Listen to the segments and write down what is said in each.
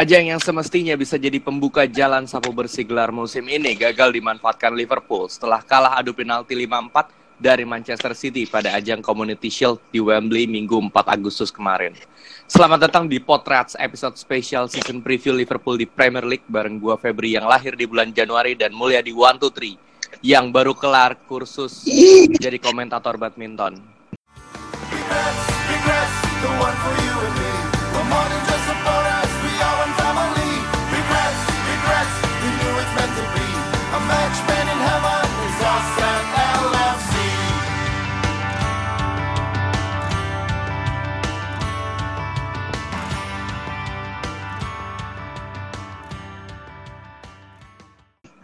Ajang yang semestinya bisa jadi pembuka jalan sapu bersih gelar musim ini gagal dimanfaatkan Liverpool setelah kalah adu penalti 5-4 dari Manchester City pada ajang Community Shield di Wembley Minggu 4 Agustus kemarin. Selamat datang di Potrats episode spesial season preview Liverpool di Premier League bareng gua Febri yang lahir di bulan Januari dan Mulia di 1 2 3 yang baru kelar kursus jadi komentator badminton.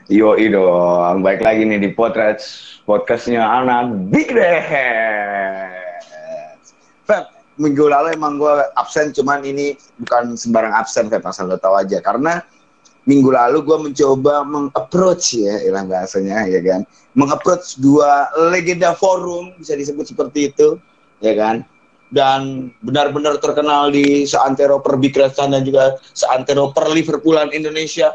Yo dong, baik lagi nih di potret podcastnya anak Big Dance. Feb, minggu lalu emang gue absen, cuman ini bukan sembarang absen, Feb, asal lo tahu aja. Karena minggu lalu gue mencoba mengapproach ya, ilang bahasanya ya kan, mengapproach dua legenda forum bisa disebut seperti itu, ya kan. Dan benar-benar terkenal di seantero per dan juga seantero per Liverpoolan Indonesia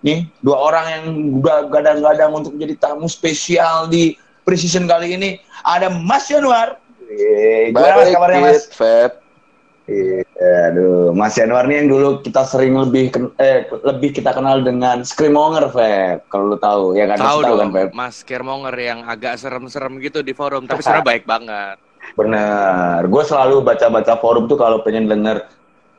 nih dua orang yang udah gadang-gadang untuk menjadi tamu spesial di precision kali ini ada Mas Januar. Eh, gimana mas kabarnya Mas? Feb. Iya, aduh, Mas Januar nih yang dulu kita sering lebih eh lebih kita kenal dengan Screamonger, Feb. Kalau lu tahu, ya kan? Tahu dong, kan, Feb? Mas Screamonger yang agak serem-serem gitu di forum, tapi sebenarnya baik banget. Bener, gue selalu baca-baca forum tuh kalau pengen denger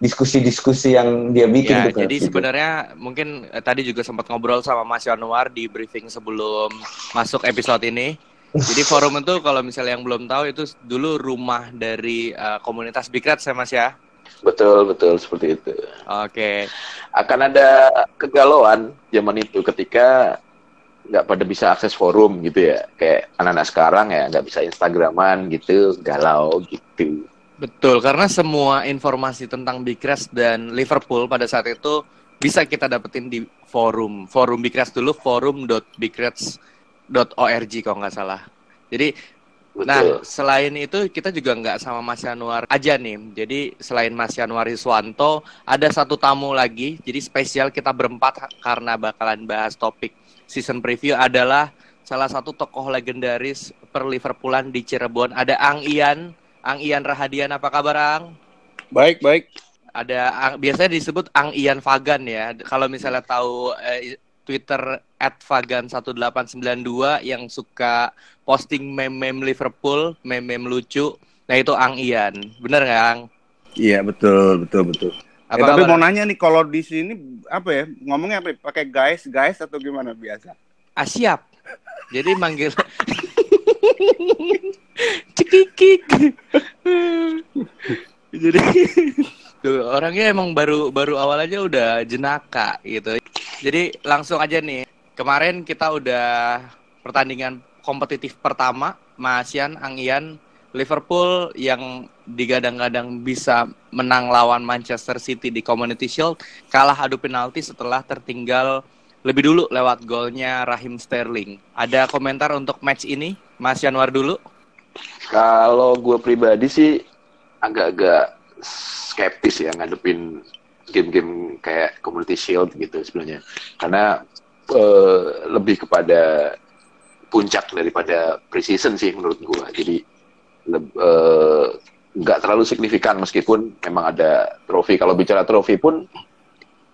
diskusi-diskusi yang dia bikin ya. Jadi gitu. sebenarnya mungkin eh, tadi juga sempat ngobrol sama Mas Januar di briefing sebelum masuk episode ini. Jadi forum itu kalau misalnya yang belum tahu itu dulu rumah dari uh, komunitas Big Reds ya Mas ya. Betul, betul seperti itu. Oke. Okay. Akan ada kegalauan zaman itu ketika nggak pada bisa akses forum gitu ya. Kayak anak-anak sekarang ya nggak bisa Instagraman gitu, galau gitu. Betul, karena semua informasi tentang Big Reds dan Liverpool pada saat itu bisa kita dapetin di forum. Forum Big Reds dulu, forum.bigreds.org kalau nggak salah. Jadi, Betul. nah selain itu kita juga nggak sama Mas Januar aja nih. Jadi selain Mas Januar Iswanto, ada satu tamu lagi. Jadi spesial kita berempat karena bakalan bahas topik season preview adalah salah satu tokoh legendaris per Liverpoolan di Cirebon. Ada Ang Ian Ang Ian Rahadian, apa kabar Ang? Baik, baik. Ada biasanya disebut Ang Ian Fagan ya. Kalau misalnya tahu eh, Twitter @fagan1892 yang suka posting meme-meme Liverpool, meme-meme lucu. Nah itu Ang Ian, bener nggak Ang? Iya betul, betul, betul. Apa eh, tapi mau nanya nih kalau di sini apa ya ngomongnya apa? Ya? Pakai guys, guys atau gimana biasa? Ah siap. Jadi manggil cekikik jadi orangnya emang baru baru awal aja udah jenaka gitu. Jadi langsung aja nih. Kemarin kita udah pertandingan kompetitif pertama Masian Angian Liverpool yang digadang-gadang bisa menang lawan Manchester City di Community Shield kalah adu penalti setelah tertinggal lebih dulu lewat golnya Rahim Sterling. Ada komentar untuk match ini, Mas Januar dulu? Kalau gue pribadi sih agak-agak skeptis ya ngadepin game-game kayak Community Shield gitu sebenarnya. Karena uh, lebih kepada puncak daripada preseason sih menurut gue. Jadi uh, nggak terlalu signifikan meskipun memang ada trofi. Kalau bicara trofi pun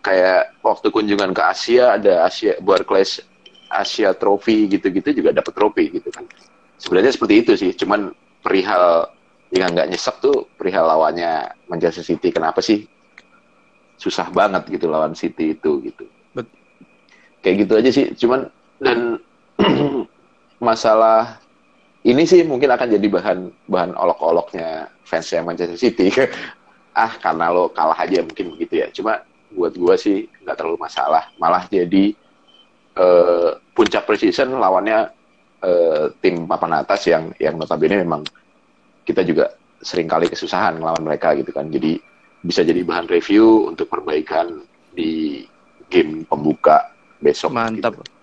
kayak waktu kunjungan ke Asia ada Asia Barclays Asia Trophy gitu-gitu juga dapat trofi gitu kan. Sebenarnya seperti itu sih, cuman perihal yang nggak nyesek tuh perihal lawannya Manchester City. Kenapa sih susah banget gitu lawan City itu gitu. Bet Kayak gitu aja sih. Cuman dan masalah ini sih mungkin akan jadi bahan bahan olok-oloknya fansnya Manchester City. ah karena lo kalah aja mungkin begitu ya. Cuma buat gue sih nggak terlalu masalah. Malah jadi uh, puncak precision lawannya uh, tim papan atas yang yang notabene memang kita juga sering kali kesusahan melawan mereka gitu kan. Jadi bisa jadi bahan review untuk perbaikan di game pembuka besok. Mantap. Gitu.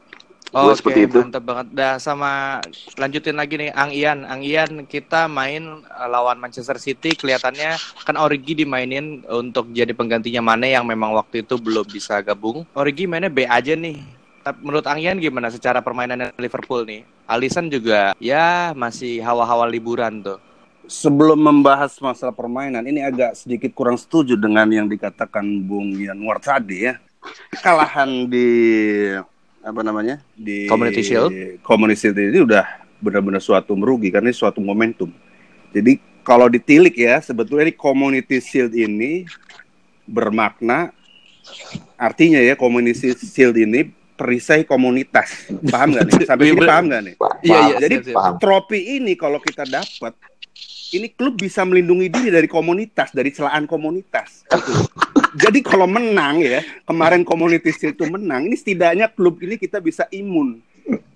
gue seperti itu mantep banget dah sama lanjutin lagi nih Ang Ian Ang Ian kita main uh, lawan Manchester City kelihatannya kan Origi dimainin untuk jadi penggantinya Mane yang memang waktu itu belum bisa gabung Origi mainnya B aja nih tapi menurut Ang Ian gimana secara permainan Liverpool nih? Alisson juga ya masih hawa-hawa liburan tuh. Sebelum membahas masalah permainan ini agak sedikit kurang setuju dengan yang dikatakan Bung Yanwar tadi ya. Kekalahan di apa namanya di Community Shield. Community Shield ini udah benar-benar suatu merugi karena ini suatu momentum. Jadi kalau ditilik ya sebetulnya di Community Shield ini bermakna artinya ya Community Shield ini perisai komunitas. Paham nggak nih? Sampai sini paham nggak nih? Iya, iya, Jadi siap. trofi ini kalau kita dapat ini klub bisa melindungi diri dari komunitas, dari celaan komunitas. Gitu. Jadi kalau menang ya, kemarin Shield itu menang, ini setidaknya klub ini kita bisa imun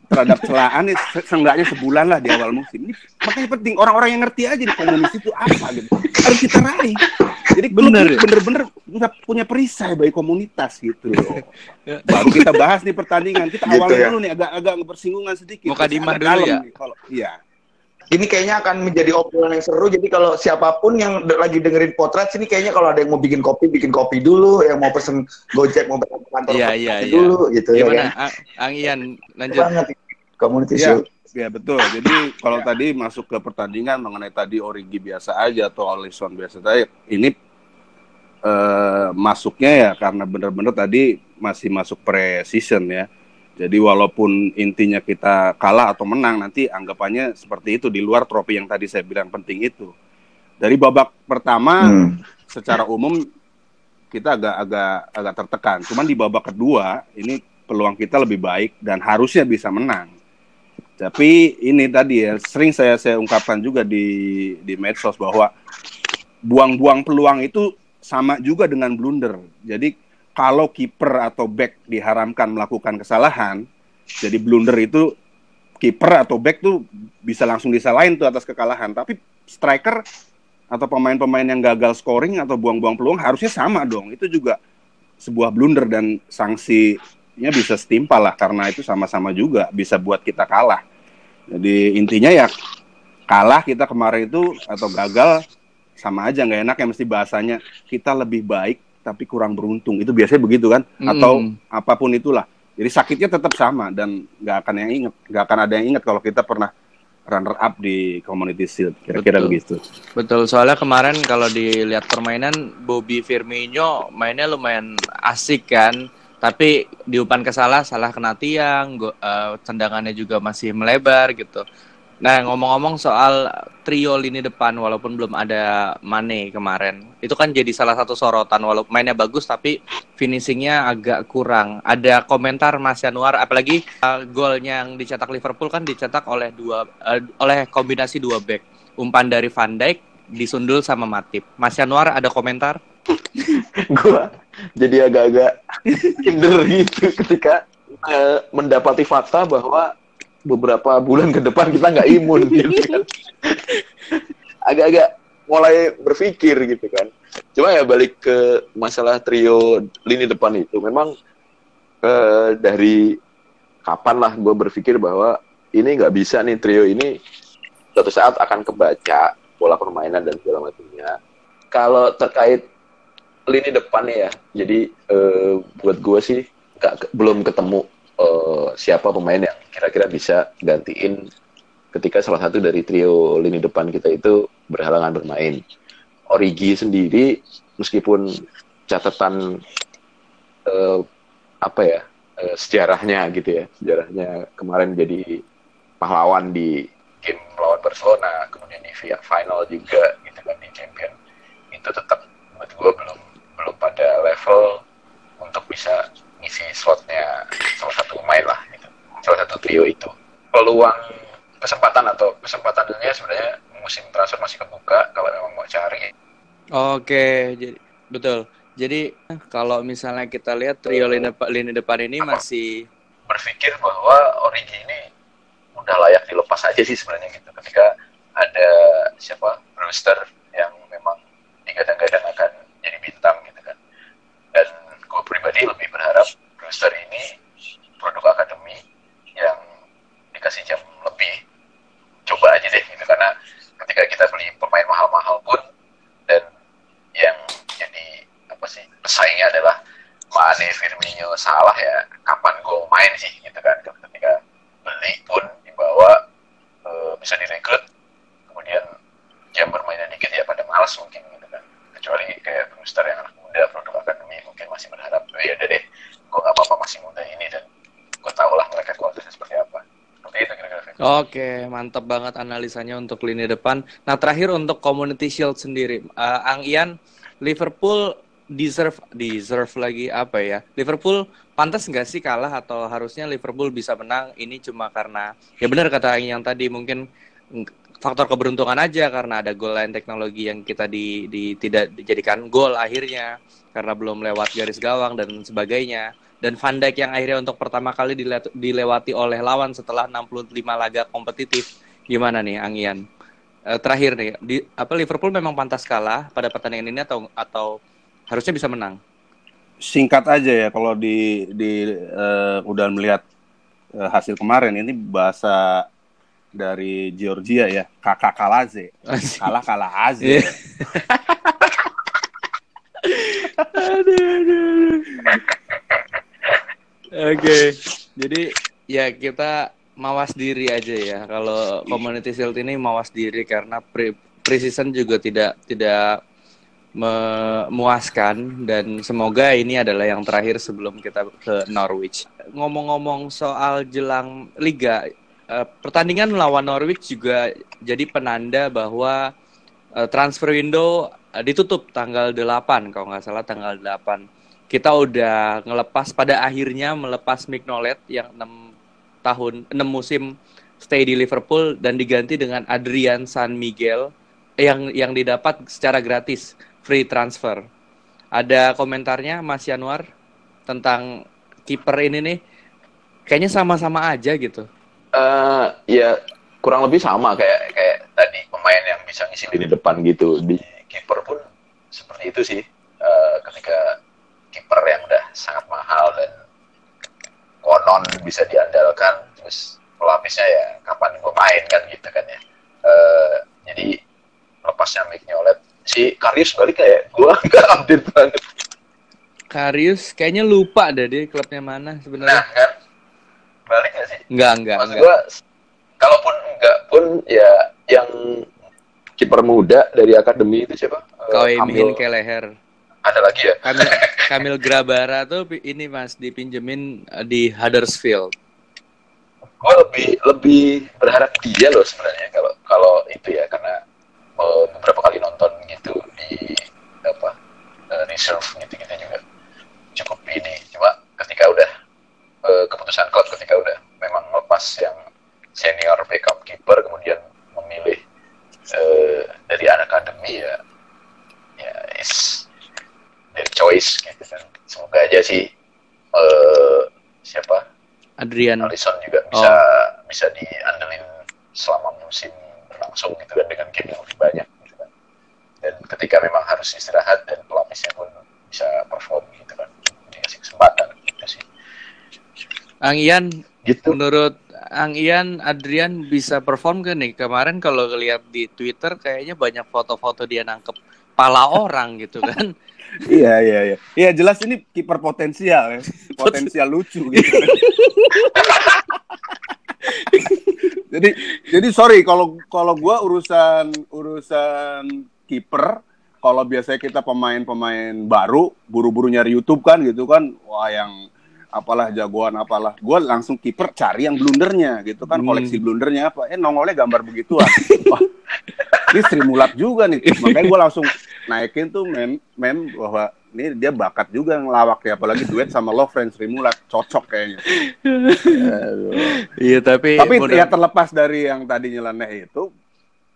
terhadap celaan ya, se- seenggaknya sebulan lah di awal musim. Ini makanya penting orang-orang yang ngerti aja di komunitas itu apa gitu. Harus kita raih. Jadi Bener ya? bener-bener nggak punya perisai bagi komunitas gitu loh. Ya. Baru kita bahas nih pertandingan. Kita Gitu awalnya ya. dulu nih agak-agak bersinggungan sedikit. Mukadimah Terus agak dulu ya? Kalau iya. Ini kayaknya akan menjadi obrolan yang seru. Jadi kalau siapa pun yang lagi dengerin potret sini kayaknya kalau ada yang mau bikin kopi, bikin kopi dulu. Yang mau pesen gojek, mau berangkat ke kantor, Iya, pesen iya, kopi iya. dulu gitu ya gimana kan. Ang, Ian lanjut Banget community Iya. shield. Ya betul. Jadi kalau tadi masuk ke pertandingan mengenai tadi Origi biasa aja atau Alisson biasa saja, ini eh, masuknya ya karena benar-benar tadi masih masuk pre-season ya. Jadi walaupun intinya kita kalah atau menang nanti anggapannya seperti itu di luar trofi yang tadi saya bilang penting itu. Dari babak pertama Hmm. secara umum kita agak agak agak tertekan. Cuman di babak kedua ini peluang kita lebih baik dan harusnya bisa menang. Tapi ini tadi ya sering saya saya ungkapkan juga di di medsos bahwa buang-buang peluang itu sama juga dengan blunder. Jadi kalau kiper atau back diharamkan melakukan kesalahan, jadi blunder itu kiper atau back tuh bisa langsung disalahin tuh atas kekalahan. Tapi striker atau pemain-pemain yang gagal scoring atau buang-buang peluang harusnya sama dong. Itu juga sebuah blunder dan sanksinya bisa setimpal lah karena itu sama-sama juga bisa buat kita kalah. Jadi intinya ya kalah kita kemarin itu atau gagal sama aja nggak enak ya mesti bahasanya kita lebih baik tapi kurang beruntung. Itu biasanya begitu kan? Atau Hmm. apa pun itulah. Jadi sakitnya tetap sama dan nggak akan yang inget nggak akan ada yang ingat kalau kita pernah runner up di community shield. Kira-kira begitu. Betul, soalnya kemarin kalau dilihat permainan Bobby Firmino mainnya lumayan asik kan. Tapi di umpan ke salah, salah kena tiang, go- eh, tendangannya juga masih melebar gitu. Nah, ngomong-ngomong soal trio lini depan walaupun belum ada Mane kemarin. Itu kan jadi salah satu sorotan walaupun mainnya bagus tapi finishingnya agak kurang. Ada komentar Mas Yanuar apalagi eh, golnya yang dicetak Liverpool kan dicetak oleh dua eh, oleh kombinasi dua back umpan dari Van Dijk disundul sama Matip. Mas Yanuar ada komentar? gua jadi agak-agak kinder gitu ketika eh, mendapati fakta bahwa beberapa bulan ke depan kita nggak imun gitu kan. agak-agak mulai berpikir gitu kan cuma ya balik ke masalah trio lini depan itu memang eh, dari kapan lah gue berpikir bahwa ini nggak bisa nih trio ini suatu saat akan kebaca pola permainan dan segala macamnya kalau terkait lini depannya ya. Jadi eh, buat gue sih nggak ke- belum ketemu eh, siapa pemain yang kira-kira bisa gantiin ketika salah satu dari trio lini depan kita itu berhalangan bermain. Origi sendiri meskipun catatan eh, apa ya eh, sejarahnya gitu ya sejarahnya kemarin jadi pahlawan di game melawan Barcelona kemudian di via final juga gitu kan di champion itu tetap buat gue belum belum pada level untuk bisa ngisi slotnya salah satu pemain lah gitu. Salah satu trio itu. Peluang kesempatan atau kesempatannya sebenarnya musim transfer masih kebuka kalau memang mau cari. Oke, jadi betul. Jadi kalau misalnya kita lihat trio lini depan, lini depan ini masih berpikir bahwa Origi ini udah layak dilepas aja sih sebenarnya gitu. Ketika ada siapa Brewster yang memang digadang-gadang akan jadi bintang gitu kan dan gue pribadi lebih berharap Brewster ini produk akademi misalnya lah Mane, Firmino salah ya kapan gue main sih gitu kan ketika beli pun dibawa uh, bisa direkrut kemudian jam bermainnya dikit ya pada malas mungkin gitu kan kecuali kayak booster yang anak muda produk akademi mungkin masih berharap oh, ya udah deh gue gak apa-apa masih muda ini dan gue tau lah mereka kualitasnya seperti apa seperti itu kira-kira Oke, mantap banget analisanya untuk lini depan. Nah, terakhir untuk Community Shield sendiri, uh, Ang Ian, Liverpool deserve deserve lagi apa ya? Liverpool pantas nggak sih kalah atau harusnya Liverpool bisa menang? Ini cuma karena ya benar kata Ang yang tadi mungkin faktor keberuntungan aja karena ada gol lain teknologi yang kita di, di tidak dijadikan gol akhirnya karena belum lewat garis gawang dan sebagainya dan Van Dijk yang akhirnya untuk pertama kali dilewati oleh lawan setelah 65 laga kompetitif. Gimana nih Angian? E, terakhir nih, di, apa Liverpool memang pantas kalah pada pertandingan ini atau atau harusnya bisa menang? Singkat aja ya kalau di di uh, udah melihat uh, hasil kemarin ini bahasa dari Georgia ya, kakak kalaze. Kalah kalah aze. Iya. aduh, aduh. Oke, jadi ya kita mawas diri aja ya. Kalau community shield ini mawas diri karena pre preseason juga tidak tidak memuaskan dan semoga ini adalah yang terakhir sebelum kita ke Norwich. Ngomong-ngomong soal jelang liga, eh, pertandingan melawan Norwich juga jadi penanda bahwa eh, transfer window eh, ditutup tanggal 8 kalau nggak salah tanggal 8 kita udah ngelepas pada akhirnya melepas Mignolet yang enam tahun enam musim stay di Liverpool dan diganti dengan Adrian San Miguel yang yang didapat secara gratis free transfer. Ada komentarnya Mas Yanuar tentang kiper ini nih kayaknya sama-sama aja gitu. Uh, ya kurang lebih sama kayak kayak tadi pemain yang bisa ngisi di depan gitu di kiper pun seperti itu sih uh, ketika kiper yang udah sangat mahal dan konon bisa diandalkan. Terus pelapisnya ya kapan gue main kan gitu kan ya. Uh, jadi lepasnya mic oled. Si Karius balik kayak gue nggak update banget. Karius kayaknya lupa deh dia klubnya mana sebenarnya. Nah kan? Balik gak sih? Enggak enggak maksud gue kalaupun enggak pun ya yang kiper muda dari akademi itu siapa? Kau uh, Mihin Keleher ada lagi ya? Kamil, Kamil Grabara tuh ini mas dipinjemin eh, di Huddersfield. Gue lebih lebih berharap dia loh sebenarnya kalau kalau itu ya karena uh, beberapa kali nonton gitu di apa uh, reserve gitu gitu juga cukup ini. Cuma ketika udah keputusan klub ketika udah memang lepas yang senior backup keeper kemudian memilih uh, dari anak akademi ya ya is dari choice gitu. Kan semoga aja sih uh, siapa? Adrian. Alisson juga bisa oh. bisa diandelin selama musim berlangsung gitu kan dengan game yang lebih banyak gitu kan. Dan ketika memang harus istirahat dan pelapisnya pun bisa perform gitu kan. Dikasih kesempatan gitu sih. Ang Ian gitu. menurut Ang Ian Adrian bisa perform gak nih? Kemarin kalau lihat di Twitter kayaknya banyak foto-foto dia nangkep pala orang gitu kan iya iya iya. Iya jelas ini kiper potensial ya. Potensial lucu gitu. jadi jadi sorry kalau kalau gua urusan urusan kiper kalau biasanya kita pemain-pemain baru buru-buru nyari YouTube kan gitu kan wah yang apalah jagoan apalah. Gue langsung kiper cari yang blundernya gitu kan. Hmm. koleksi blundernya apa? Eh nongolnya gambar begituan. Wah ini Sri Mulat juga nih. Makanya gue langsung naikin tuh mem mem bahwa ini dia bakat juga ngelawak ya. Apalagi duet sama Lovren Sri Mulat. Cocok kayaknya. Iya tapi tapi mudah... ya terlepas dari yang tadi nyeleneh itu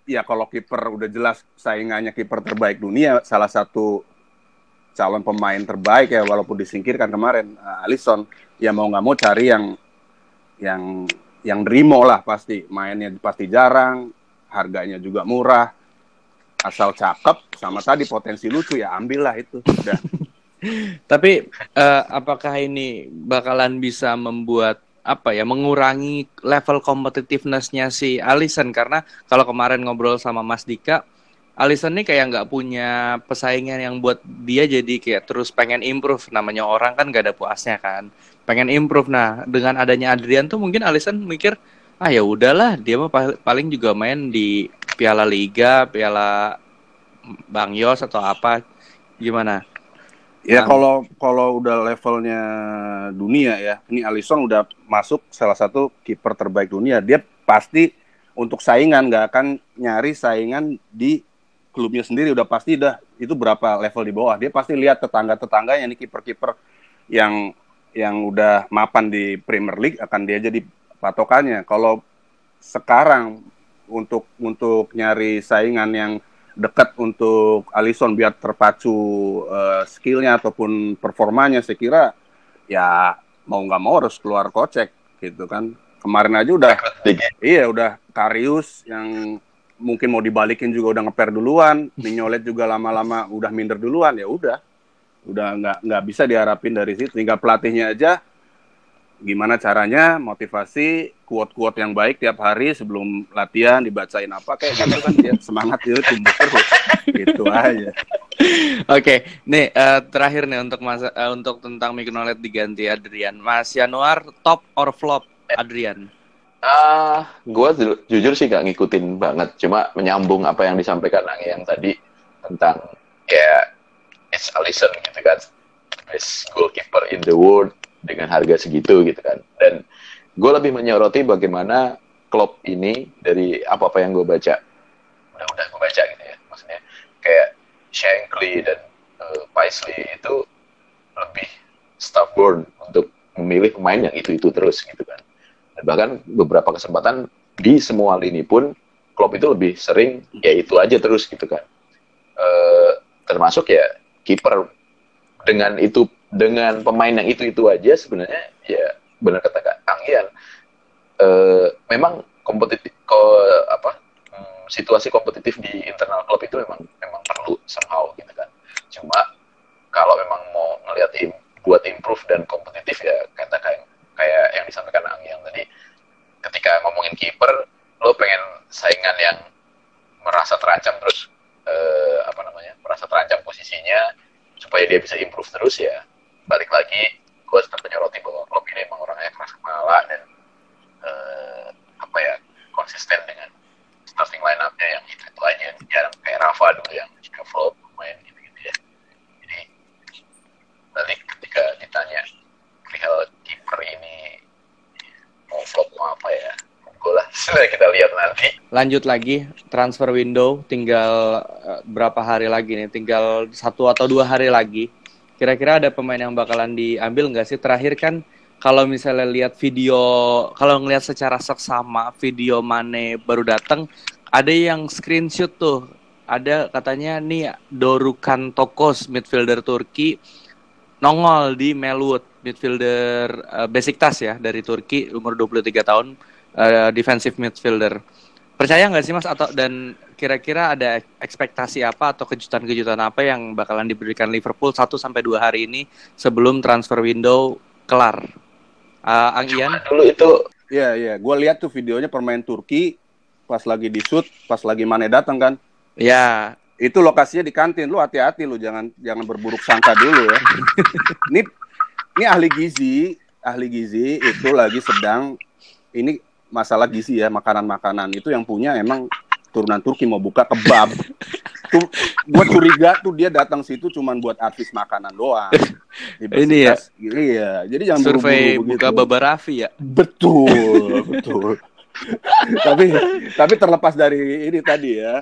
ya kalau kiper udah jelas saingannya kiper terbaik dunia salah satu calon pemain terbaik ya walaupun disingkirkan kemarin uh, Alisson ya mau nggak mau cari yang yang yang Rimo lah pasti. Mainnya pasti jarang harganya juga murah. Asal cakep sama tadi potensi lucu ya ambillah itu. Udah. Tapi uh, apakah ini bakalan bisa membuat apa ya mengurangi level competitivenessnya si Alisson? Karena kalau kemarin ngobrol sama Mas Dika Alisson nih kayak nggak punya pesaingan yang buat dia jadi kayak terus pengen improve. Namanya orang kan gak ada puasnya kan. Pengen improve. Nah, dengan adanya Adrian tuh mungkin Alisson mikir, ah ya udahlah, dia mah pal- paling juga main di Piala Liga, Piala Bang Yos atau apa. Gimana? Ya Nah. kalau kalau udah levelnya dunia ya, ini Alisson udah masuk salah satu kiper terbaik dunia. Dia pasti untuk saingan nggak akan nyari saingan di klubnya sendiri. Udah pasti dah itu berapa level di bawah. Dia pasti lihat tetangga-tetangganya ini kiper-kiper yang yang udah mapan di Premier League akan dia jadi patokannya. Kalau sekarang untuk untuk nyari saingan yang dekat untuk Alisson biar terpacu eh, skillnya ataupun performanya saya kira ya mau nggak mau harus keluar kocek gitu kan kemarin aja udah iya udah Karius yang mungkin mau dibalikin juga udah ngeper duluan Mignolet juga lama-lama udah minder duluan ya udah udah nggak nggak bisa diharapin dari situ tinggal pelatihnya aja gimana caranya motivasi quote-quote yang baik tiap hari sebelum latihan dibacain apa kayak gitu kan dia semangat dia tumbuh terus gitu aja Oke, nih eh, terakhir nih untuk masa eh, untuk tentang Mignolet diganti Adrian. Mas Januar top or flop Adrian? Ah, gua ju- jujur sih gak ngikutin banget. Cuma menyambung apa yang disampaikan Anggi yang tadi tentang kayak it's Alisson gitu kan, best goalkeeper in the world dengan harga segitu gitu kan. Dan gue lebih menyoroti bagaimana Klopp ini dari apa-apa yang gue baca, udah-udah gue baca gitu ya, maksudnya kayak Shankly dan eh, Paisley itu lebih stubborn untuk memilih pemain yang itu-itu terus gitu kan. Bahkan beberapa kesempatan di semua lini pun Klopp itu lebih sering ya itu aja terus gitu kan. Eh, termasuk ya kiper dengan itu dengan pemain yang itu itu aja sebenarnya ya benar kata Kak Anggian eh, memang kompetitif ko, apa hmm, situasi kompetitif di internal klub itu memang memang perlu somehow gitu kan cuma kalau memang mau ngelihat im, buat improve dan kompetitif ya kata kayak kayak yang disampaikan Anggian tadi. Ketika ngomongin kiper lo pengen saingan yang merasa terancam terus eh, apa namanya merasa terancam posisinya supaya dia bisa improve terus ya. Balik lagi gue tetap menyoroti bahwa Klopp ini emang orangnya keras kepala dan eh, apa ya konsisten dengan starting line up-nya yang itu itu aja. Jarang kayak Rafa dulu yang juga flop main gitu gitu ya. Jadi balik ketika ditanya perihal kiper ini mau flop mau apa ya lah sudah kita lihat nanti Lanjut lagi transfer window tinggal eh, berapa hari lagi nih? Tinggal satu atau dua hari lagi. Kira-kira ada pemain yang bakalan diambil nggak sih? Terakhir kan kalau misalnya lihat video, kalau ngelihat secara seksama video Mane baru datang, ada yang screenshot tuh. Ada katanya nih Dorukan Tokos midfielder Turki nongol di Melwood midfielder eh, Besiktas ya dari Turki umur 23 tahun eh, defensive midfielder. Percaya nggak sih Mas atau dan kira-kira ada ekspektasi apa atau kejutan-kejutan apa yang bakalan diberikan Liverpool 1 sampai 2 hari ini sebelum transfer window kelar? Eh, Ang Ian? dulu itu Iya, iya. Gue lihat tuh videonya permain Turki pas lagi di shoot, pas lagi Mane datang kan. Ya, Itu lokasinya di kantin. Lu hati-hati lu jangan jangan berburuk sangka dulu ya. ini ini ahli gizi, ahli gizi itu lagi sedang ini masalah gizi ya, makanan-makanan itu yang punya emang turunan Turki mau buka kebab. tuh gue curiga tuh dia datang situ cuman buat artis makanan doang. Ini ya? Iya, jadi jangan survei buka. Baba Raffi ya. Betul, betul. tapi tapi terlepas dari ini tadi ya,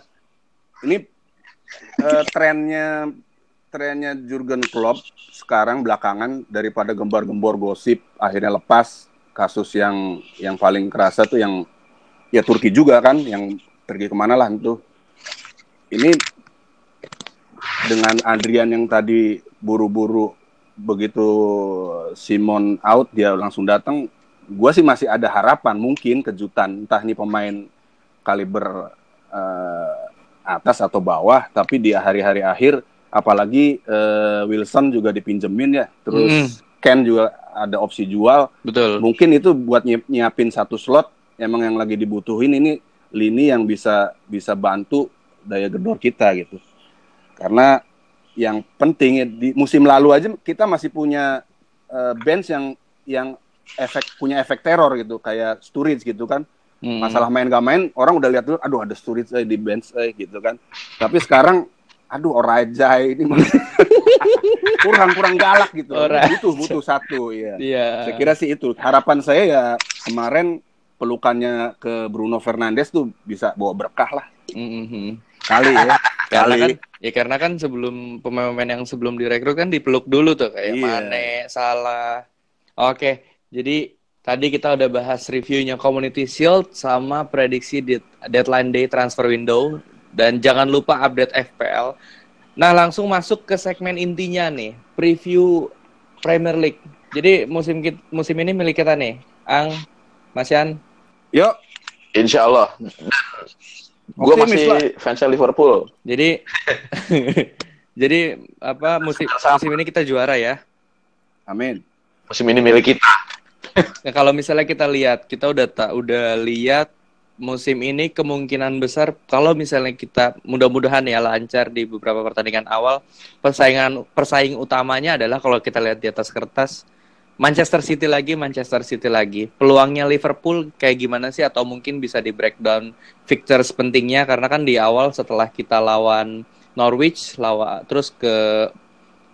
ini eh, trennya trennya Jurgen Klopp sekarang belakangan daripada gembar-gembor gosip akhirnya lepas kasus yang yang paling kerasa tuh yang ya Turki juga kan yang pergi ke mana lah itu. Ini dengan Adrian yang tadi buru-buru begitu Simon out dia langsung datang. Gue sih masih ada harapan mungkin kejutan entah ini pemain kaliber eh, atas atau bawah tapi di hari-hari akhir apalagi eh, Wilson juga dipinjemin ya terus Ken juga ada opsi jual Betul. mungkin itu buat nyiap- nyiapin satu slot emang yang lagi dibutuhin ini lini yang bisa bisa bantu daya gedor kita gitu. Karena yang penting ya, di musim lalu aja kita masih punya uh, bench yang yang efek punya efek teror gitu kayak Sturridge gitu kan. Hmm. Masalah main gak main orang udah lihat dulu aduh ada Sturridge eh, di bench eh, gitu kan. Tapi sekarang aduh Orajai ini kurang kurang galak gitu. Orajai. Butuh butuh satu ya. Yeah. Saya kira sih itu. Harapan saya ya kemarin pelukannya ke Bruno Fernandes tuh bisa bawa berkah lah. Mm -hmm. Kali ya. karena kan ya karena kan sebelum pemain-pemain yang sebelum direkrut kan dipeluk dulu tuh kayak yeah. Mane, Salah. Oke, jadi tadi kita udah bahas reviewnya Community Shield sama prediksi deadline day transfer window dan jangan lupa update FPL. Nah, langsung masuk ke segmen intinya nih, preview Premier League. Jadi musim musim ini milik kita nih, Ang, Mas Yan. Yuk. Insya Allah. Gue masih lah. fans Liverpool. Jadi, jadi apa musim musim ini kita juara ya? Amin. Musim ini milik kita. Nah, kalau misalnya kita lihat, kita udah tak udah lihat musim ini kemungkinan besar kalau misalnya kita mudah-mudahan ya lancar di beberapa pertandingan awal persaingan persaing utamanya adalah kalau kita lihat di atas kertas Manchester City lagi Manchester City lagi. Peluangnya Liverpool kayak gimana sih? Atau mungkin bisa di breakdown fixtures pentingnya? Karena kan di awal setelah kita lawan Norwich lawan terus ke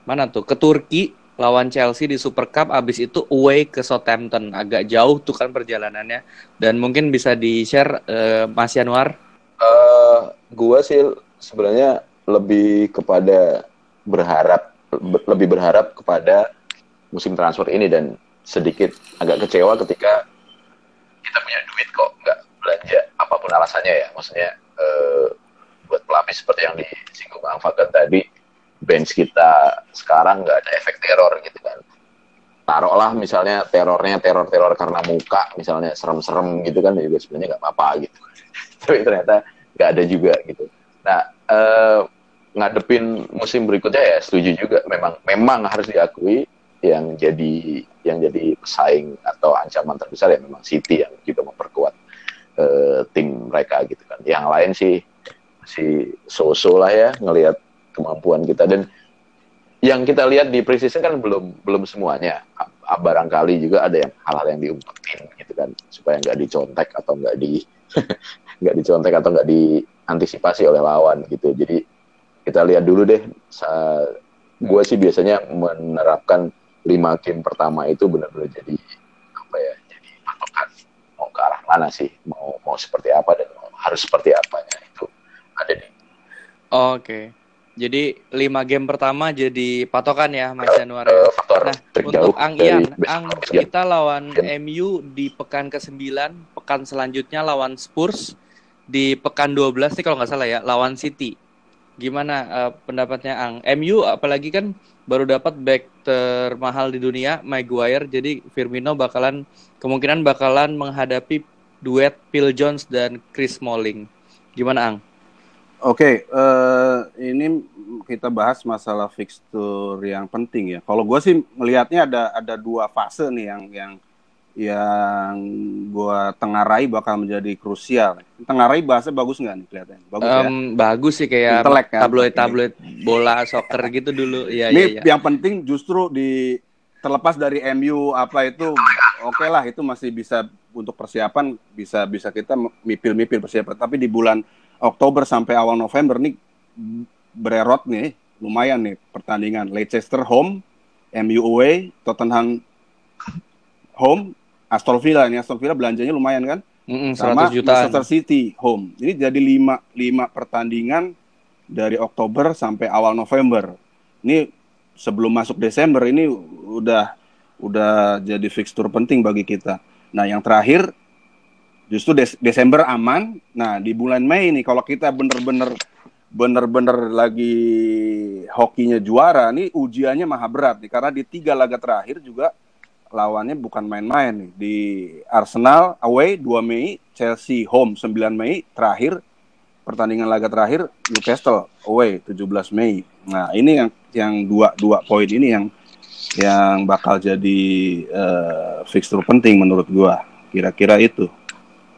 mana tuh? Ke Turki lawan Chelsea di Super Cup abis itu away ke Southampton. Agak jauh tuh kan perjalanannya. Dan mungkin bisa di share uh, Mas Yanuar uh, gua sih sebenarnya lebih kepada berharap lebih berharap kepada musim transfer ini dan sedikit agak kecewa ketika kita punya duit kok nggak belanja apa pun alasannya ya. Maksudnya uh, buat pelapis seperti yang disinggung Bang Fagan tadi bench kita sekarang nggak ada efek teror gitu kan. Taruhlah misalnya terornya teror-teror karena muka misalnya serem-serem gitu kan juga sebenarnya nggak apa-apa gitu. Tapi ternyata nggak ada juga gitu. Nah eh, ngadepin musim berikutnya ya setuju juga. Memang memang harus diakui yang jadi yang jadi pesaing atau ancaman terbesar ya memang City yang juga memperkuat uh, tim mereka gitu kan. Yang lain sih si so-so lah ya ngelihat kemampuan kita. Dan yang kita lihat di preseason kan belum belum semuanya. Barangkali juga ada yang hal-hal yang diumpetin gitu kan supaya nggak dicontek atau nggak di nggak dicontek atau nggak diantisipasi oleh lawan gitu. Jadi kita lihat dulu deh gue sih biasanya menerapkan lima game pertama itu benar-benar jadi apa ya jadi patokan. Mau ke arah mana sih? Mau mau seperti apa dan mau, harus seperti apanya itu ada di oke. okay. Jadi lima game pertama jadi patokan ya Mas Januar ya. Nah untuk Ang Ian, Ang kita lawan MU di pekan ke-9, pekan selanjutnya lawan Spurs di pekan 12 sih kalau nggak salah ya, lawan City. Gimana uh, pendapatnya Ang? MU apalagi kan baru dapat back termahal di dunia Maguire, jadi Firmino bakalan kemungkinan bakalan menghadapi duet Phil Jones dan Chris Smalling. Gimana Ang? Oke, okay, uh, eh, ini kita bahas masalah fixture yang penting ya. Kalau gue sih melihatnya ada ada dua fase nih yang yang yang gue tengarai bakal menjadi krusial. Tengarai bahasa bagus nggak nih kelihatannya? Bagus um, ya? Bagus sih kayak Intelek, kan? tabloid-tabloid bola soccer gitu dulu. Ya, ini ya, ya. yang penting justru di terlepas dari MU apa itu oke okay lah itu masih bisa untuk persiapan bisa bisa kita mipil-mipil persiapan. Tapi di bulan Oktober sampai awal November nih bererot nih, lumayan nih pertandingan. Leicester home, MU away, Tottenham home, Aston Villa ini Aston Villa belanjanya lumayan kan? Mm -hmm, sama Manchester City home. Ini jadi lima lima pertandingan dari Oktober sampai awal November. Ini sebelum masuk Desember ini udah udah jadi fixture penting bagi kita. Nah, yang terakhir justru Des Desember aman. Nah di bulan Mei nih kalau kita bener-bener bener-bener lagi hokinya juara nih ujiannya maha berat nih. Karena di tiga laga terakhir juga lawannya bukan main-main nih. Di Arsenal away 2 Mei Chelsea home 9 Mei terakhir pertandingan laga terakhir Newcastle away 17 Mei. Nah ini yang yang dua dua poin ini yang yang bakal jadi uh, fixture penting menurut gua. Kira-kira itu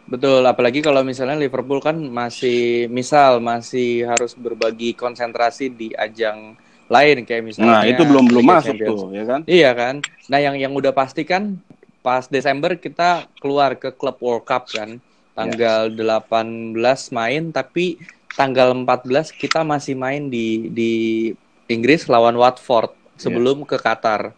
Betul, apalagi kalau misalnya Liverpool kan masih misal masih harus berbagi konsentrasi di ajang lain kayak misalnya Nah, itu belum belum masuk Champions. tuh, ya kan? Iya kan. Nah, yang yang udah pasti kan pas Desember kita keluar ke Club World Cup kan. Tanggal 18 main tapi tanggal 14 kita masih main di di Inggris lawan Watford sebelum ke Qatar.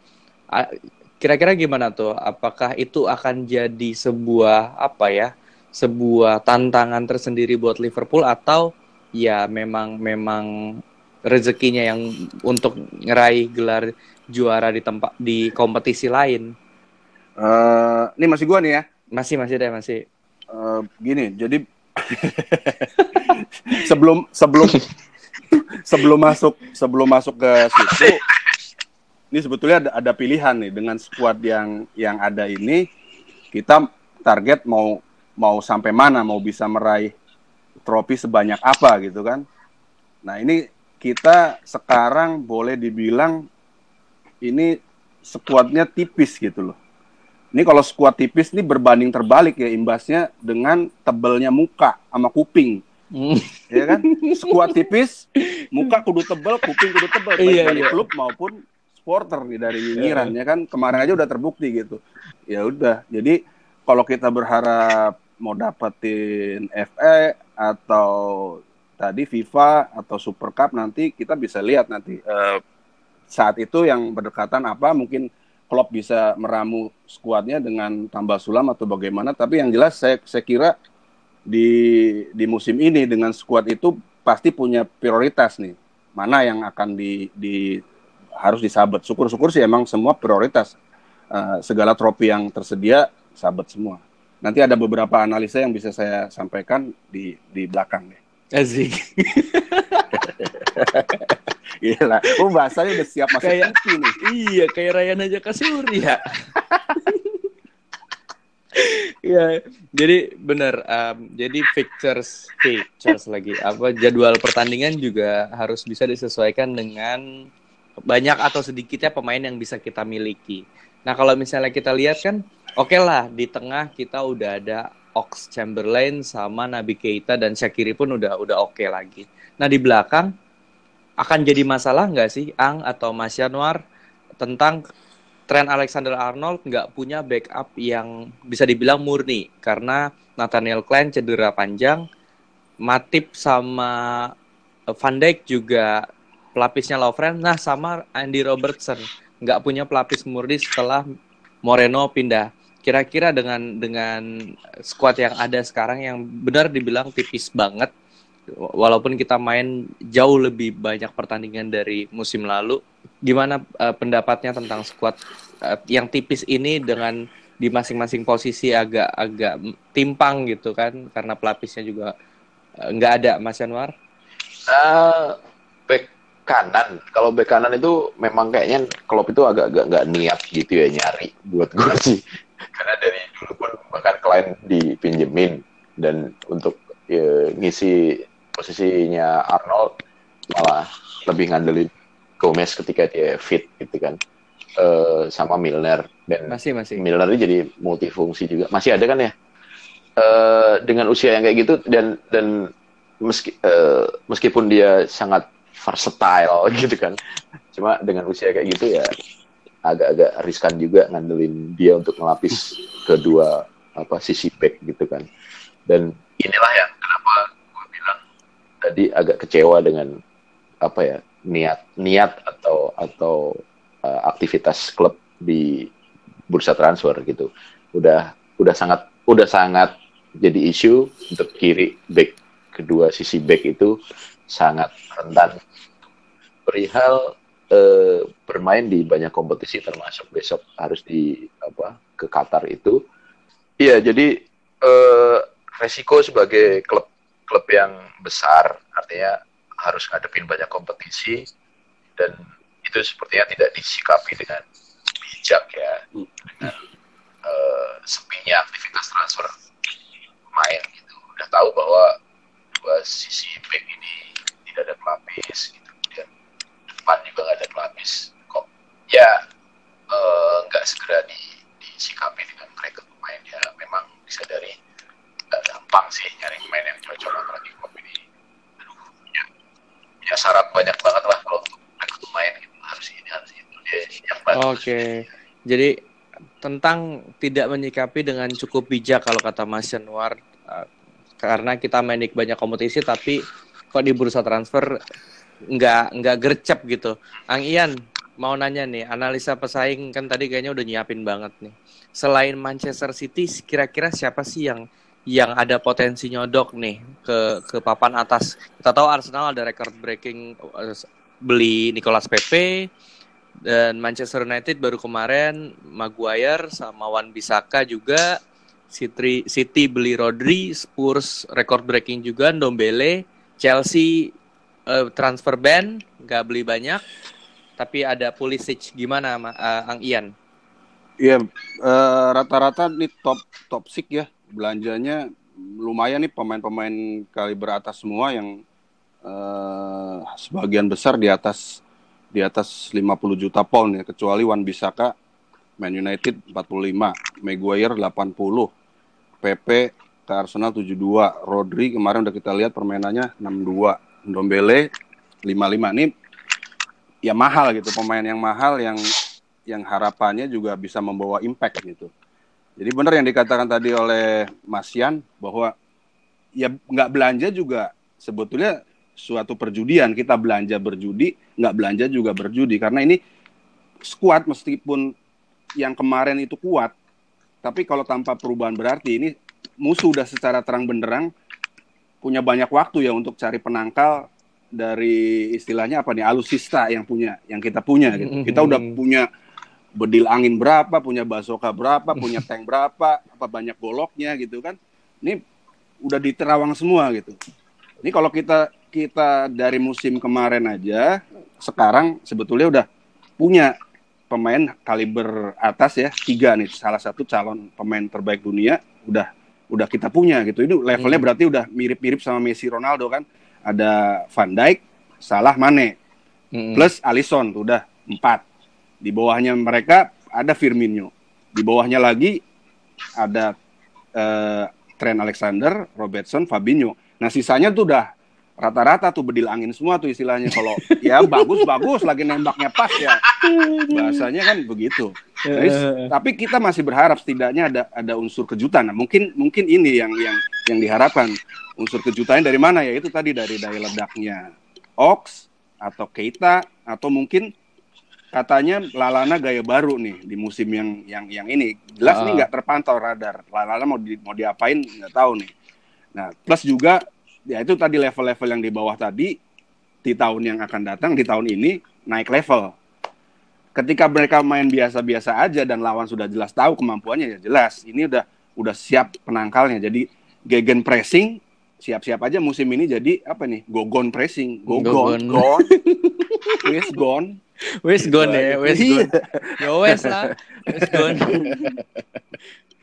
Kira-kira gimana tuh? Apakah itu akan jadi sebuah apa ya? Sebuah tantangan tersendiri buat Liverpool atau ya memang memang rezekinya yang untuk ngeraih gelar juara di tempat di kompetisi lain. Eh, ini masih gua nih ya. Masih masih deh masih. Eh, gini, jadi sebelum sebelum sebelum masuk sebelum masuk ke situ, ini sebetulnya ada, ada pilihan nih dengan skuad yang yang ada ini kita target mau mau sampai mana, mau bisa meraih trofi sebanyak apa gitu kan. Nah ini kita sekarang boleh dibilang ini skuadnya tipis gitu loh. Ini kalau skuad tipis ini berbanding terbalik ya imbasnya dengan tebelnya muka sama kuping, Hmm. ya kan? Skuad tipis, muka kudu tebel, kuping kudu tebel, baik Iya, dari iya. klub maupun supporter nih dari nyinyiran ya kan. Kemarin aja udah terbukti gitu. Ya udah, jadi kalau kita berharap mau dapetin FA atau tadi FIFA atau Super Cup nanti kita bisa lihat nanti eh, saat itu yang berdekatan apa mungkin Klopp bisa meramu skuadnya dengan tambah sulam atau bagaimana. Tapi yang jelas saya saya kira di di musim ini dengan skuad itu pasti punya prioritas nih. Mana yang akan di, di harus disabet. Syukur-syukur sih emang semua prioritas Eh, segala trofi yang tersedia sabet semua nanti ada beberapa analisa yang bisa saya sampaikan di di belakang deh Asik. Gila, oh bahasanya udah siap masuk Kayak- TV nih. iya, kayak Ryan aja ke Surya. Iya, jadi benar. em, jadi fixtures, fixtures lagi. Apa jadwal pertandingan juga harus bisa disesuaikan dengan banyak atau sedikitnya pemain yang bisa kita miliki. Nah, kalau misalnya kita lihat kan, oke lah di tengah kita udah ada Ox Chamberlain sama Nabi Keita dan Shakiri pun udah udah oke lagi. Nah, di belakang akan jadi masalah nggak sih Ang atau Mas Yanwar tentang Trent Alexander-Arnold nggak punya backup yang bisa dibilang murni karena Nathaniel Klein cedera panjang, Matip sama eh, Van Dijk juga pelapisnya Lovren, nah sama Andy Robertson nggak punya pelapis murni setelah Moreno pindah. Kira-kira dengan dengan squad yang ada sekarang yang benar dibilang tipis banget, walaupun kita main jauh lebih banyak pertandingan dari musim lalu, gimana eh, pendapatnya tentang squad eh, yang tipis ini dengan di masing-masing posisi agak-agak timpang gitu kan karena pelapisnya juga eh, nggak ada Mas Yanwar. Eh, back kanan, kalau back kanan itu memang kayaknya Klopp itu agak-agak nggak niat gitu ya nyari buat gue sih. Karena dari dulu pun bahkan klien dipinjemin dan untuk ya, ngisi posisinya Arnold malah lebih ngandelin Gomez ketika dia fit gitu kan. Eh, sama Milner dan Masih masih. Milner jadi multifungsi juga. Masih ada kan ya? Eh, dengan usia yang kayak gitu dan dan meski eh, meskipun dia sangat versatile gitu kan. Cuma dengan usia kayak gitu ya agak-agak riskan juga ngandelin dia untuk melapis kedua apa sisi back gitu kan. Dan inilah yang kenapa gue bilang tadi agak kecewa dengan apa ya niat niat atau atau uh, aktivitas klub di bursa transfer gitu udah udah sangat udah sangat jadi isu untuk kiri back kedua sisi back itu sangat rentan perihal eh, bermain di banyak kompetisi termasuk besok harus di apa ke Qatar itu. Iya jadi eh, resiko sebagai klub klub yang besar artinya harus ngadepin banyak kompetisi dan itu sepertinya tidak disikapi dengan bijak ya dengan eh, sepinya aktivitas transfer main gitu. Udah tahu bahwa dua sisi back ini tidak ada pelapis gitu depan juga nggak ada pelapis. Kok? Ya eh, nggak segera di, disikapi dengan mereka pemain. Ya memang disadari nggak gampang sih nyari pemain yang cocok apalagi Klopp ini. Aduh punya punya syarat banyak banget lah kalau untuk rekrut pemain gitu. harus ini harus itu. Dia yang banget Oke. Jadi tentang tidak menyikapi dengan cukup bijak kalau kata Mas Januar eh, karena kita main di banyak kompetisi tapi kok di bursa transfer nggak nggak gercep gitu. Ang Ian mau nanya nih, analisa pesaing kan tadi kayaknya udah nyiapin banget nih. Selain Manchester City, kira-kira siapa sih yang yang ada potensi nyodok nih ke ke papan atas? Kita tahu Arsenal ada record breaking eh, beli Nicolas Pepe, dan Manchester United baru kemarin Maguire sama Wan Bisaka juga City, City beli Rodri, Spurs record breaking juga, Ndombele, Chelsea eh, transfer ban nggak beli banyak, tapi ada Pulisic. Gimana Ma- eh, Ang Ian? Iya, eh, rata-rata nih top top six ya. Belanjanya lumayan nih pemain-pemain kaliber atas semua yang eh, sebagian besar di atas di atas 50 juta pound ya. Kecuali Wan Bisaka Man United 45, Maguire 80, Pepe ke Arsenal 72, Rodri kemarin udah kita lihat permainannya 62, Ndombele 55 nih ya mahal gitu pemain yang mahal yang yang harapannya juga bisa membawa impact gitu. Jadi benar yang dikatakan tadi oleh Mas Yan bahwa ya nggak belanja juga sebetulnya suatu perjudian. Kita belanja berjudi nggak belanja juga berjudi. Karena ini skuad meskipun yang kemarin itu kuat tapi kalau tanpa perubahan berarti ini musuh udah secara terang benderang punya banyak waktu ya untuk cari penangkal dari istilahnya apa nih alusista yang punya yang kita punya gitu. Kita udah punya bedil angin berapa, punya basoka berapa, punya tank berapa, apa banyak goloknya gitu kan. Ini udah di terawang semua gitu. Ini kalau kita kita dari musim kemarin aja sekarang sebetulnya udah punya pemain kaliber atas ya tiga nih salah satu calon pemain terbaik dunia udah udah kita punya gitu. Itu levelnya Hmm. berarti udah mirip-mirip sama Messi Ronaldo kan? Ada Van Dijk Salah Mane. Mm-mm. plus Alisson tuh udah empat. Di bawahnya mereka ada Firmino. Di bawahnya lagi ada eh, Trent Alexander Robertson Fabinho. Nah sisanya tuh udah rata-rata tuh bedil angin semua tuh istilahnya. Kalau ya bagus bagus lagi nembaknya pas ya. Bahasanya kan begitu. Jadi, tapi kita masih berharap setidaknya ada ada unsur kejutan. Nah, mungkin mungkin ini yang yang yang diharapkan. Unsur kejutannya dari mana? Ya itu tadi dari daya ledaknya Ox atau Keita atau mungkin katanya Lalana gaya baru nih di musim yang yang yang ini. Jelas Ah. nih nggak terpantau radar. Lalana mau di, mau diapain nggak tahu nih. Nah plus juga ya itu tadi level-level yang di bawah tadi di tahun yang akan datang di tahun ini naik level ketika mereka main biasa-biasa aja dan lawan sudah jelas tahu kemampuannya ya jelas ini udah udah siap penangkalnya jadi gegen pressing siap-siap aja musim ini jadi apa nih gogon pressing gogon Gogon. gone wis gone Wes gone ya, wes Iya. gone. Ya wes lah, wes gone.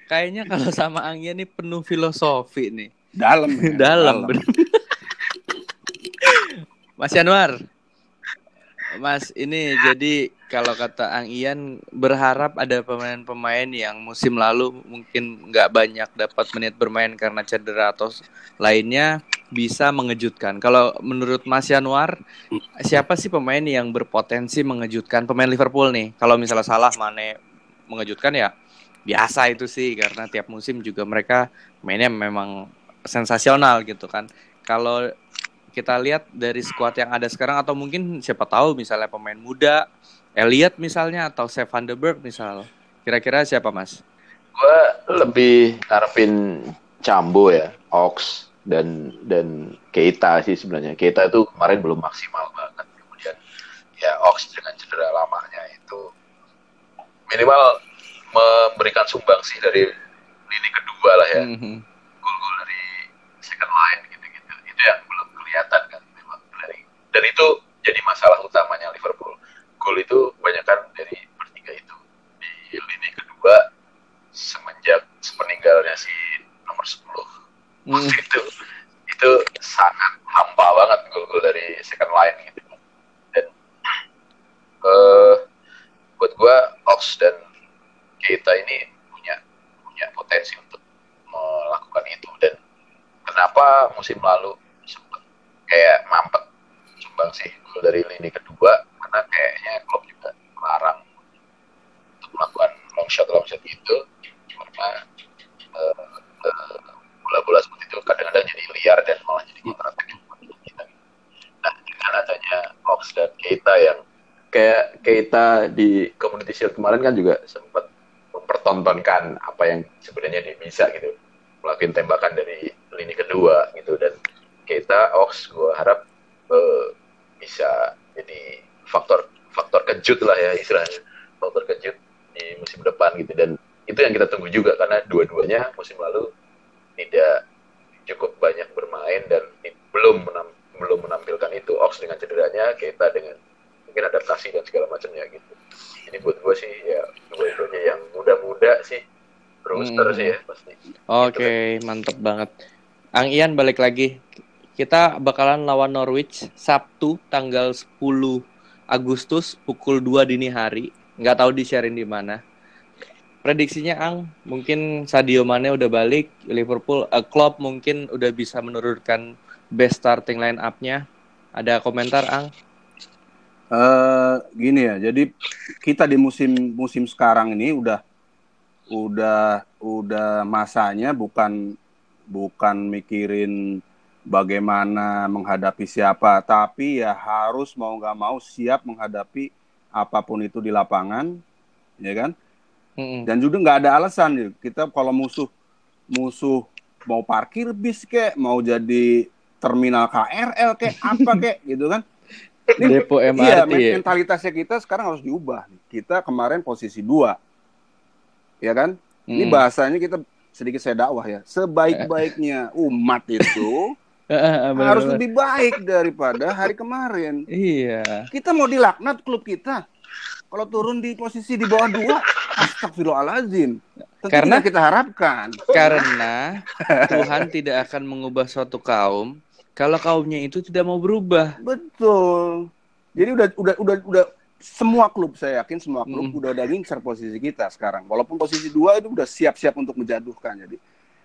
Kayaknya kalau sama Anggia nih penuh filosofi nih. Dalam ya, Dalam. Mas Januar. Mas ini jadi kalau kata Ang Ian berharap ada pemain-pemain yang musim lalu mungkin nggak banyak dapat menit bermain karena cedera atau lainnya bisa mengejutkan. Kalau menurut Mas Januar siapa sih pemain yang berpotensi mengejutkan pemain Liverpool nih? Kalau misalnya salah Mane mengejutkan ya biasa itu sih karena tiap musim juga mereka mainnya memang sensasional gitu kan. Kalau kita lihat dari skuad yang ada sekarang atau mungkin siapa tahu misalnya pemain muda, Elliot misalnya atau Seth Van de Beek misal. Kira-kira siapa Mas? gue lebih ngarepin Cambo ya, Ox dan dan Keita sih sebenarnya. Keita itu kemarin belum maksimal banget. Kemudian ya Ox dengan cedera lamanya itu minimal memberikan sumbang sih dari lini kedua lah ya. Gol-gol dari second line gitu-gitu. Itu yang belum kelihatan kan memang dari dan itu jadi masalah utamanya Liverpool. Gol itu kebanyakan dari bertiga itu di lini kedua semenjak sepeninggalnya si nomor 10 Mm. itu itu sangat hampa banget gol-gol dari second line gitu dan eh buat gua Ox dan Keita ini punya punya potensi untuk melakukan itu dan musim lalu sempet kayak mampet sumbang sih. Gol dari lini kedua karena kayaknya klub juga larang untuk melakukan long shot long shot itu karena eh, bola-bola seperti itu kadang-kadang jadi liar dan malah jadi kita. Nah dengan adanya Ox dan Keita yang kayak Keita di Community Shield kemarin kan juga sempat mempertontonkan apa yang sebenarnya dia bisa gitu. Melakukan tembakan dari lini kedua Ox gue harap eh, bisa jadi faktor faktor kejut lah ya istilahnya faktor kejut di musim depan gitu dan itu yang kita tunggu juga karena dua-duanya musim lalu tidak cukup banyak bermain dan belum menam- belum menampilkan itu Ox dengan cederanya Keita dengan mungkin adaptasi dan segala macamnya gitu jadi buat gue sih ya dua-duanya yang muda-muda sih roster Hmm. sih ya pasti Oke, mantep banget. Ang Ian balik lagi. Kita bakalan lawan Norwich Sabtu tanggal 10 Agustus pukul 2 dini hari. Nggak tahu di-sharein di mana. Prediksinya Ang, mungkin Sadio Mane udah balik, Liverpool, eh, Klopp mungkin udah bisa menurunkan best starting line up-nya. Ada komentar Ang? Eh gini ya, jadi kita di musim musim sekarang ini udah udah udah masanya bukan bukan mikirin bagaimana menghadapi siapa, tapi ya harus mau nggak mau siap menghadapi apa pun itu di lapangan, ya kan? Mm-mm. Dan juga nggak ada alasan ya. Kita kalau musuh musuh mau parkir bis kek, mau jadi terminal KRL kek, apa kek, gitu kan? Ini Depo Iya, MRT men- ya. mentalitasnya kita sekarang harus diubah. Kita kemarin posisi dua, ya kan? Ini bahasanya kita sedikit saya dakwah ya. Sebaik-baiknya umat itu Bener, harus bener. lebih baik daripada hari kemarin. Iya. Kita mau dilaknat klub kita. Kalau turun di posisi di bawah dua, astagfirullahaladzim. Tentu Karena- kita harapkan. Karena Tuhan tidak akan mengubah suatu kaum kalau kaumnya itu tidak mau berubah. Betul. Jadi udah udah udah udah semua klub saya yakin semua klub Mm. udah udah ngincer posisi kita sekarang. Walaupun posisi dua itu udah siap-siap untuk menjatuhkan. Jadi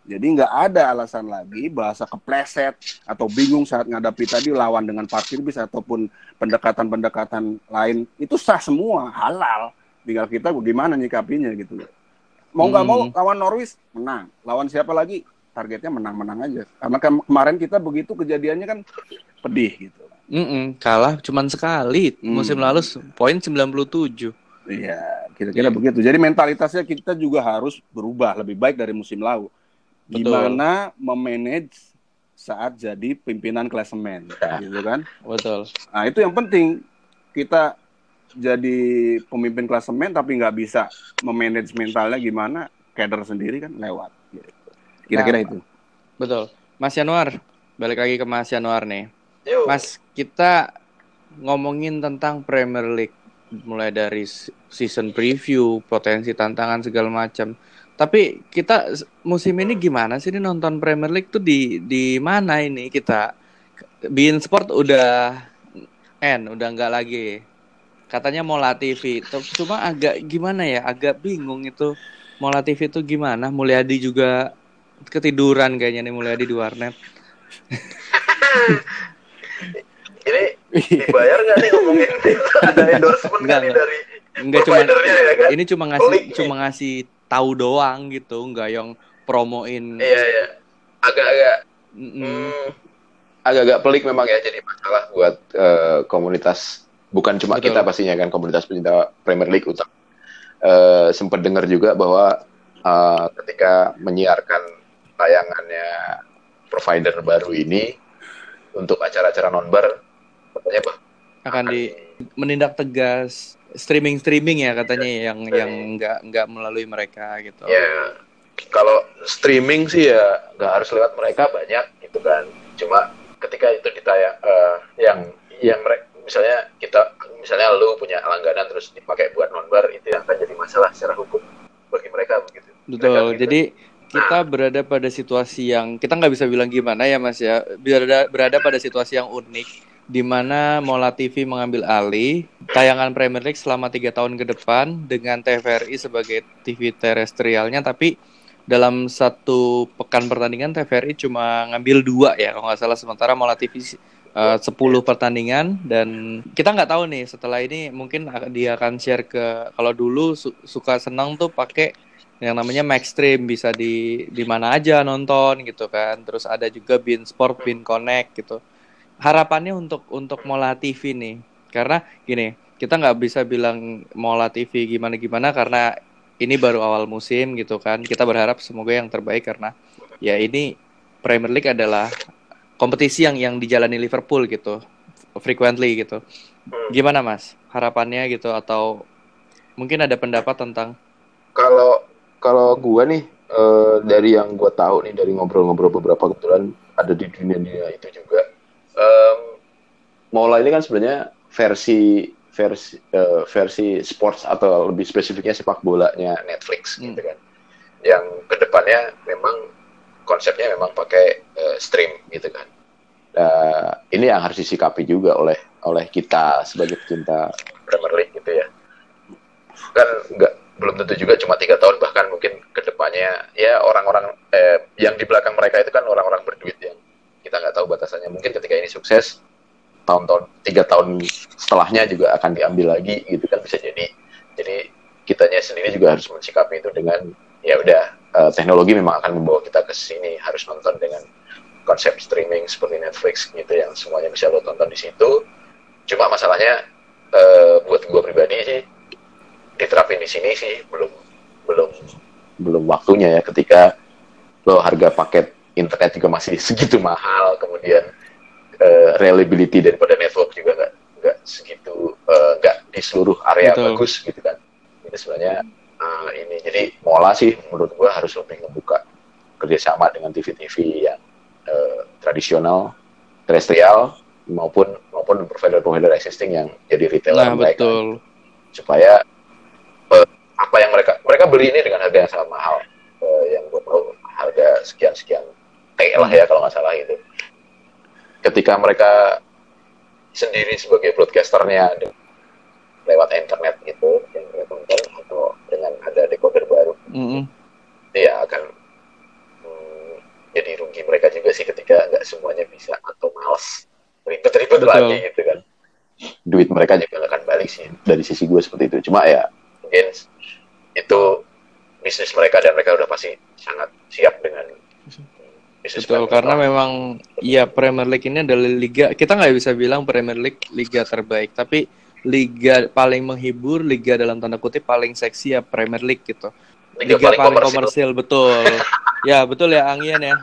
jadi nggak ada alasan lagi bahasa kepleset atau bingung saat ngadapi tadi lawan dengan parkir bis ataupun pendekatan-pendekatan lain itu sah semua halal. Tinggal kita gimana nyikapinya gitu loh. Mau nggak mau Hmm. lawan Norwich menang. Lawan siapa lagi targetnya menang-menang aja. Karena kem- kemarin kita begitu kejadiannya kan pedih gitu. Mm-mm, kalah cuman sekali Hmm. musim lalu poin 97. Iya, kira-kira Iya. begitu. Jadi mentalitasnya kita juga harus berubah lebih baik dari musim lalu. Betul. Gimana memanage saat jadi pimpinan klasemen, Ya. gitu kan? Betul. Nah itu yang penting kita jadi pemimpin klasemen tapi nggak bisa memanage mentalnya gimana, kader sendiri kan lewat. Gitu. Kira-kira Nah, itu. Betul. Mas Januar, balik lagi ke Mas Januar nih. Yuk. Mas, kita ngomongin tentang Premier League mulai dari season preview, potensi tantangan segala macam. Tapi kita musim ini gimana sih ini nonton Premier League tuh di di mana ini kita? Bein Sport udah end, udah nggak lagi. Katanya Mola TV. Cuma agak gimana ya? Agak bingung itu Mola TV itu gimana? Mulyadi juga ketiduran kayaknya nih Mulyadi di warnet. Ini dibayar nggak nih ngomongin? Ada endorsement nggak dari Enggak cuma ya kan? ini cuma ngasih cuma ngasih tahu doang gitu, enggak yang promoin. Iya iya. Agak-agak hmm, agak-agak pelik memang ya jadi masalah buat eh, komunitas bukan cuma Betul. kita pastinya kan komunitas pecinta Premier League utama. Eh, sempat dengar juga bahwa eh, ketika menyiarkan tayangannya provider baru ini untuk acara-acara nonbar katanya bah akan di menindak tegas streaming streaming ya katanya yang yang enggak enggak melalui mereka gitu. Ya, kalau streaming sih ya nggak harus lewat mereka banyak gitu kan. Cuma ketika itu ditayang eh, yang yang mereka misalnya kita misalnya lu punya langganan terus dipakai buat nonbar itu yang akan jadi masalah secara hukum bagi mereka begitu. Betul. Mereka gitu. Jadi kita berada pada situasi yang kita nggak bisa bilang gimana ya Mas ya. Berada berada pada situasi yang unik di mana Mola TV mengambil alih tayangan Premier League selama tiga tahun ke depan dengan TVRI sebagai TV terestrialnya, tapi dalam satu pekan pertandingan TVRI cuma ngambil dua ya kalau nggak salah. Sementara Mola TV uh, 10 pertandingan. Dan kita nggak tahu nih setelah ini mungkin dia akan share ke kalau dulu su suka senang tuh pakai yang namanya Max Stream bisa di di mana aja nonton gitu kan. Terus ada juga Bin Sport Bin Connect gitu harapannya untuk untuk Mola TV nih. Karena gini kita nggak bisa bilang Mola TV gimana gimana karena ini baru awal musim gitu kan. Kita berharap semoga yang terbaik karena ya ini Premier League adalah kompetisi yang yang dijalani Liverpool gitu frequently gitu. Gimana mas? Harapannya gitu atau mungkin ada pendapat tentang kalau kalau gue nih uh, dari yang gue tahu nih dari ngobrol-ngobrol beberapa kebetulan ada di dunia dunia itu juga Mola ini kan sebenarnya versi versi uh, versi sports atau lebih spesifiknya sepak bolanya Netflix hmm. gitu kan. Yang ke depannya memang konsepnya memang pakai uh, stream gitu kan. Uh, ini yang harus disikapi juga oleh oleh kita sebagai pecinta Premier League gitu ya. Kan nggak belum tentu juga cuma tiga tahun bahkan mungkin ke depannya ya orang-orang eh, yang di belakang mereka itu kan orang-orang berduit yang kita nggak tahu batasannya. Mungkin ketika ini sukses tahun-tahun tiga tahun setelahnya juga akan diambil lagi gitu kan bisa jadi jadi kitanya sendiri juga harus mensikapi itu dengan ya udah uh, teknologi memang akan membawa kita ke sini harus nonton dengan konsep streaming seperti Netflix gitu yang semuanya bisa lo tonton di situ. Cuma masalahnya uh, buat gue pribadi sih diterapin di sini sih belum belum belum waktunya ya ketika lo harga paket internet juga masih segitu mahal kemudian uh, reliability daripada network juga nggak nggak segitu uh, nggak di seluruh area Betul. bagus gitu kan ini sebenarnya uh, ini jadi mola sih menurut gua harus lebih membuka kerjasama dengan TV-TV yang uh, tradisional terestrial maupun maupun provider-provider existing yang jadi retailer nah, mereka betul. supaya apa yang mereka mereka beli ini dengan harga yang sangat mahal uh, yang gue tahu harga sekian sekian T lah ya kalau nggak salah itu ketika mereka sendiri sebagai broadcasternya lewat internet gitu yang mereka tonton atau dengan ada decoder baru mm -hmm. ya akan hmm, jadi rugi mereka juga sih ketika nggak semuanya bisa atau males ribet-ribet lagi gitu kan. Duit mereka juga akan balik sih. dari sisi gue seperti itu. Cuma ya mungkin itu bisnis mereka dan mereka udah pasti sangat siap dengan Betul, karena memang ya Premier League ini adalah liga kita nggak bisa bilang Premier League liga terbaik, tapi liga paling menghibur, liga dalam tanda kutip paling seksi ya Premier League gitu. Liga, liga paling, paling komersil, betul. ya betul ya Angian ya.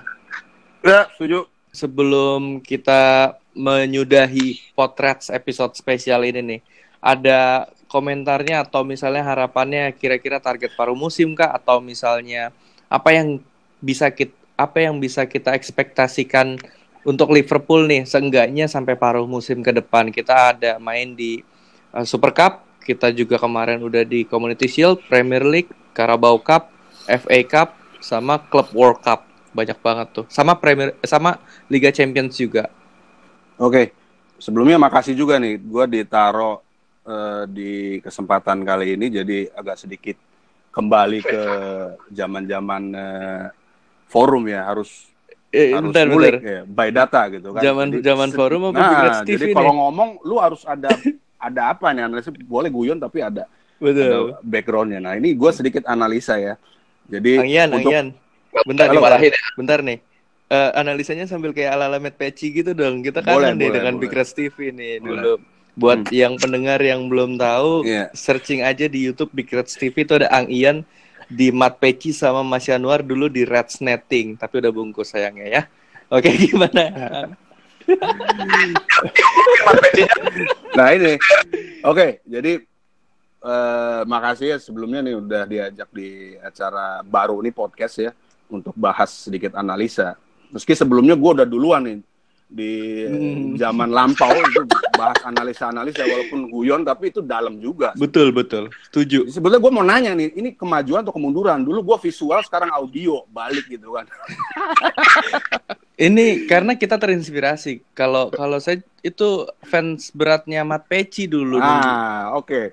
Ya setuju. Sebelum kita menyudahi potret episode spesial ini nih, ada komentarnya atau misalnya harapannya kira-kira target paruh musim kah atau misalnya apa yang bisa kita apa yang bisa kita ekspektasikan untuk Liverpool nih seenggaknya sampai paruh musim ke depan. Kita ada main di uh, Super Cup kita juga kemarin udah di Community Shield Premier League Carabao Cup FA Cup sama Club World Cup. Banyak banget tuh. Sama Premier sama Liga Champions juga. Oke sebelumnya makasih juga nih gue ditaruh uh, di kesempatan kali ini jadi agak sedikit kembali ke zaman-zaman uh, forum ya harus eh, harus bentar, ngulik bentar. ya by data gitu kan. Zaman jadi, zaman forum apa nah, TV jadi kalau ngomong lu harus ada ada apa nih analisa boleh guyon tapi ada Betul. ada backgroundnya. Nah ini gue sedikit analisa ya. Jadi Angian, untuk Angian. Bentar nih, ya. bentar nih. Uh, analisanya sambil kayak ala-ala Matt Peci gitu dong. Kita kan boleh, nih boleh, dengan boleh. Big TV nih boleh. dulu. Buat hmm. yang pendengar yang belum tahu, yeah. searching aja di YouTube Big TV itu ada Ang Ian di Mat Peci sama Mas Januar dulu di Reds Netting, tapi udah bungkus sayangnya ya. Oke, gimana? nah ini, oke, jadi uh, makasih ya sebelumnya nih udah diajak di acara baru nih podcast ya untuk bahas sedikit analisa. Meski sebelumnya gue udah duluan nih di hmm. zaman lampau itu bahas analisa-analisa walaupun guyon tapi itu dalam juga. Betul betul, setuju. Sebetulnya gue mau nanya nih, ini kemajuan atau kemunduran? Dulu gue visual, sekarang audio, balik gitu kan. ini karena kita terinspirasi. Kalau kalau saya itu fans beratnya Mat Peci dulu. Ah, oke. Okay.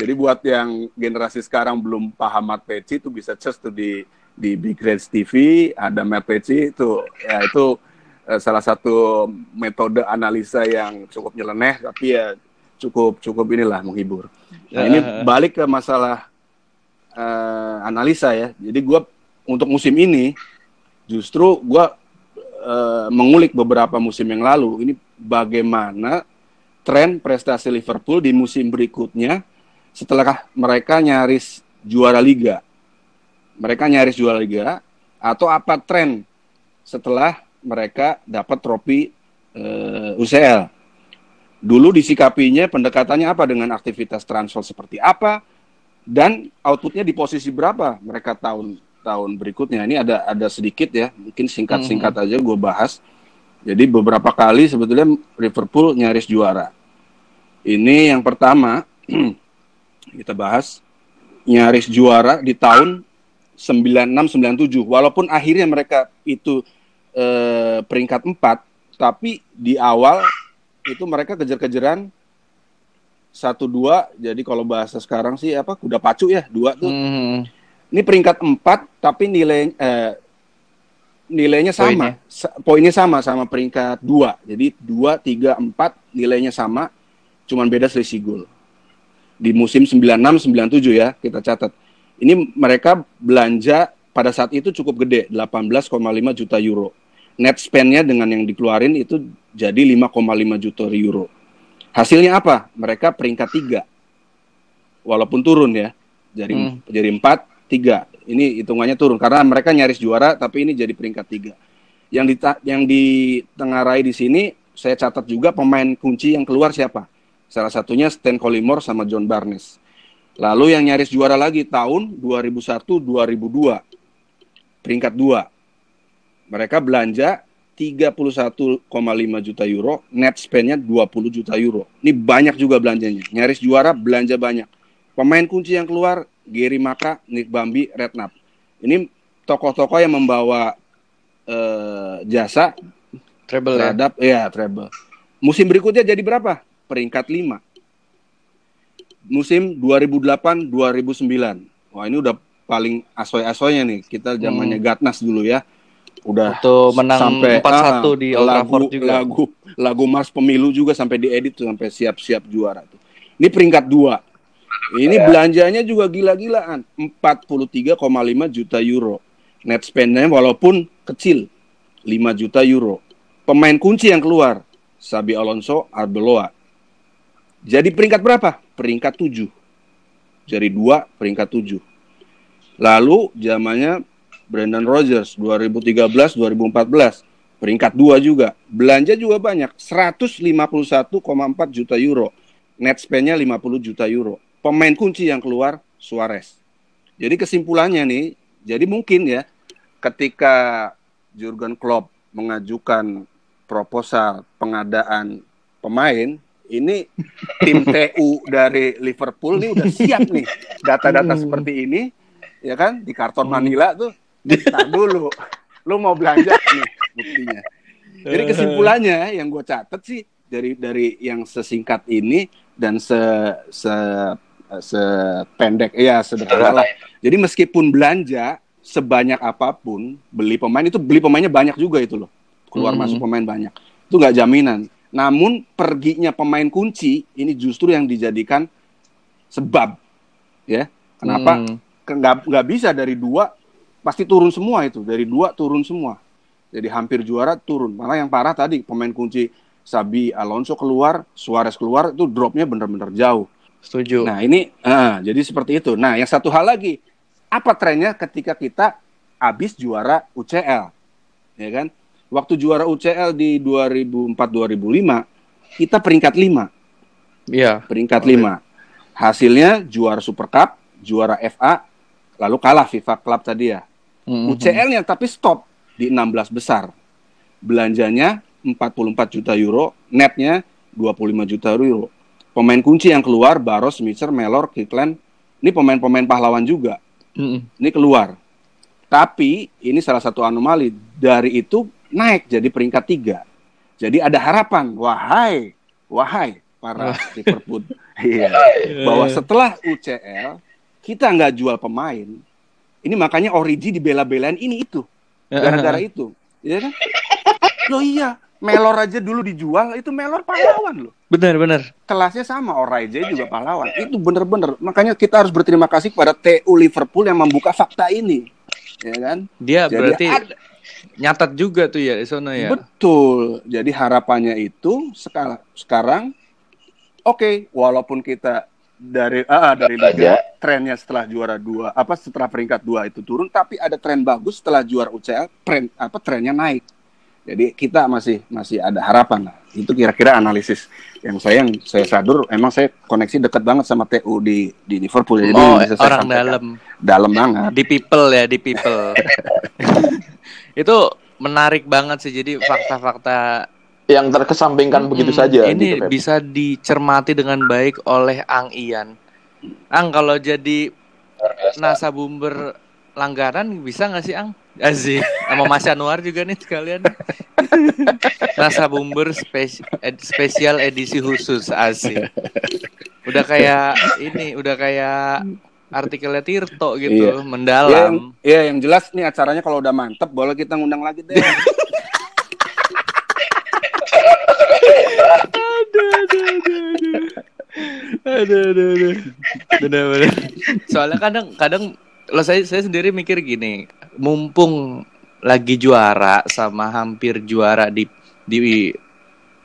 Jadi buat yang generasi sekarang belum paham Mat Peci itu bisa search tuh di di Big Reds TV ada Matt Peci itu ya itu eh, salah satu metode analisa yang cukup nyeleneh tapi ya cukup cukup inilah menghibur. Nah ini Ya. balik ke masalah eh, analisa ya. Jadi gua untuk musim ini justru gua eh, mengulik beberapa musim yang lalu ini bagaimana tren prestasi Liverpool di musim berikutnya setelah mereka nyaris juara liga. Mereka nyaris juara liga atau apa tren setelah mereka dapat trofi eh, UCL. Dulu disikapinya pendekatannya apa dengan aktivitas transfer seperti apa dan outputnya di posisi berapa mereka tahun tahun berikutnya. Ini ada ada sedikit ya, mungkin singkat-singkat aja gue bahas. Jadi beberapa kali sebetulnya Liverpool nyaris juara. Ini yang pertama kita bahas nyaris juara di tahun 96 97 walaupun akhirnya mereka itu eh, peringkat 4 tapi di awal itu mereka kejar-kejaran satu dua jadi kalau bahasa sekarang sih apa kuda pacu ya dua tuh. Hmm. ini peringkat 4 tapi nilai eh, nilainya Poinnya. sama Sa- poinnya sama sama peringkat 2 jadi 2 3 4 nilainya sama cuman beda selisih gol. Di musim 96 97 ya kita catat. Ini mereka belanja pada saat itu cukup gede 18,5 juta euro net spendnya dengan yang dikeluarin itu jadi 5,5 juta euro. Hasilnya apa? Mereka peringkat 3 walaupun turun ya. Jadi Hmm. jadi 4 3 ini hitungannya turun. Karena mereka nyaris juara tapi ini jadi peringkat 3 yang di yang ditengarai di sini saya catat juga pemain kunci yang keluar siapa? Salah satunya Stan Collymore sama John Barnes. Lalu yang nyaris juara lagi tahun 2001 2002 peringkat 2 mereka belanja 31,5 juta euro, net spendnya 20 juta euro. Ini banyak juga belanjanya. Nyaris juara, belanja banyak. Pemain kunci yang keluar, Gary Maka, Nick Bambi, Redknapp. Ini tokoh-tokoh yang membawa eh, jasa Treble ya. terhadap ya treble. Musim berikutnya jadi berapa? Peringkat 5. Musim 2008 2009. Wah, ini udah paling asoy-asoynya nih. Kita zamannya Gatnas dulu ya. Udah Waktu menang 4-1 ah, di Old lagu, Trafford juga. Lagu lagu Mars pemilu juga sampai diedit tuh sampai siap-siap juara tuh. Ini peringkat 2. Ini belanjanya juga gila-gilaan. 43,5 juta euro. Net spendnya walaupun kecil 5 juta euro. Pemain kunci yang keluar Sabi Alonso, Arbeloa. Jadi peringkat berapa? Peringkat 7. Jadi 2 peringkat 7. Lalu zamannya Brandon Rodgers 2013 2014 peringkat 2 juga. Belanja juga banyak 151,4 juta euro. Net spendnya 50 juta euro. Pemain kunci yang keluar Suarez. Jadi kesimpulannya nih, jadi mungkin ya ketika Jurgen Klopp mengajukan proposal pengadaan pemain, ini tim TU dari Liverpool nih udah siap nih data-data seperti ini, ya kan di karton Manila tuh. Tar dulu, lu mau belanja nih buktinya. Jadi kesimpulannya yang gue catat sih dari dari yang sesingkat ini dan se se sependek ya sederhana lah. Jadi meskipun belanja sebanyak apa pun beli pemain itu beli pemainnya banyak juga itu loh keluar Hmm. masuk pemain banyak itu nggak jaminan. Namun perginya pemain kunci ini justru yang dijadikan sebab ya kenapa Hmm. nggak nggak bisa dari dua pasti turun semua itu dari dua turun semua jadi hampir juara turun malah yang parah tadi pemain kunci Sabi Alonso keluar Suarez keluar itu dropnya benar-benar jauh Setuju. Nah ini, ah, jadi seperti itu. Nah yang satu hal lagi, apa trennya ketika kita habis juara UCL, ya kan? Waktu juara UCL di 2004-2005, kita peringkat 5, Iya. peringkat Oke. 5. Hasilnya juara Super Cup, juara FA, lalu kalah FIFA Club tadi ya. Hmm. UCL-nya tapi stop di 16 besar. Belanjanya 44 juta euro, netnya 25 juta euro. Pemain kunci yang keluar Baros, Mitcher, Melor, Kirkland, ini pemain-pemain pahlawan juga. Hmm. Ini keluar. Tapi ini salah satu anomali dari itu naik jadi peringkat tiga. Jadi ada harapan, wahai, wahai para Liverpool, iya, bahwa setelah UCL kita nggak jual pemain, Ini makanya Origi dibela-belain ini itu. Gara-gara itu. Ya kan? Loh iya, Melor aja dulu dijual, itu Melor pahlawan loh. Benar, benar. Kelasnya sama, Origi juga pahlawan. Itu bener-bener. Makanya kita harus berterima kasih kepada TU Liverpool yang membuka fakta ini. Ya kan? Dia Jadi berarti ada- nyatat juga tuh ya di sono ya. Betul. Jadi harapannya itu sekarang sekarang oke, walaupun kita dari ah, dari liga trennya setelah juara dua apa setelah peringkat dua itu turun, tapi ada tren bagus setelah juara UCL, tren apa trennya naik. Jadi kita masih masih ada harapan lah. Itu kira-kira analisis yang saya yang saya sadur. Emang saya koneksi dekat banget sama TU di di Liverpool. Jadi oh, bisa saya orang sampaikan. dalam. dalam banget. Di people ya, di people. itu menarik banget sih. Jadi fakta-fakta yang terkesampingkan begitu Mm, saja Ini gitu, bisa dicermati dengan baik oleh Ang Ian. Ang kalau jadi nasa bumber langganan bisa nggak sih Ang? Aziz sama Mas Anwar juga nih sekalian. nasa bumber spes- ed- spesial edisi khusus asik. Udah kayak ini, udah kayak artikelnya Tirto gitu, Iya. Ya, mendalam. yang, ya, yang jelas nih acaranya kalau udah mantep, boleh kita ngundang lagi deh. aduh, aduh, aduh, aduh, aduh. Bener-bener. Soalnya kadang, kadang, lo saya, saya sendiri mikir gini, mumpung lagi juara sama hampir juara di di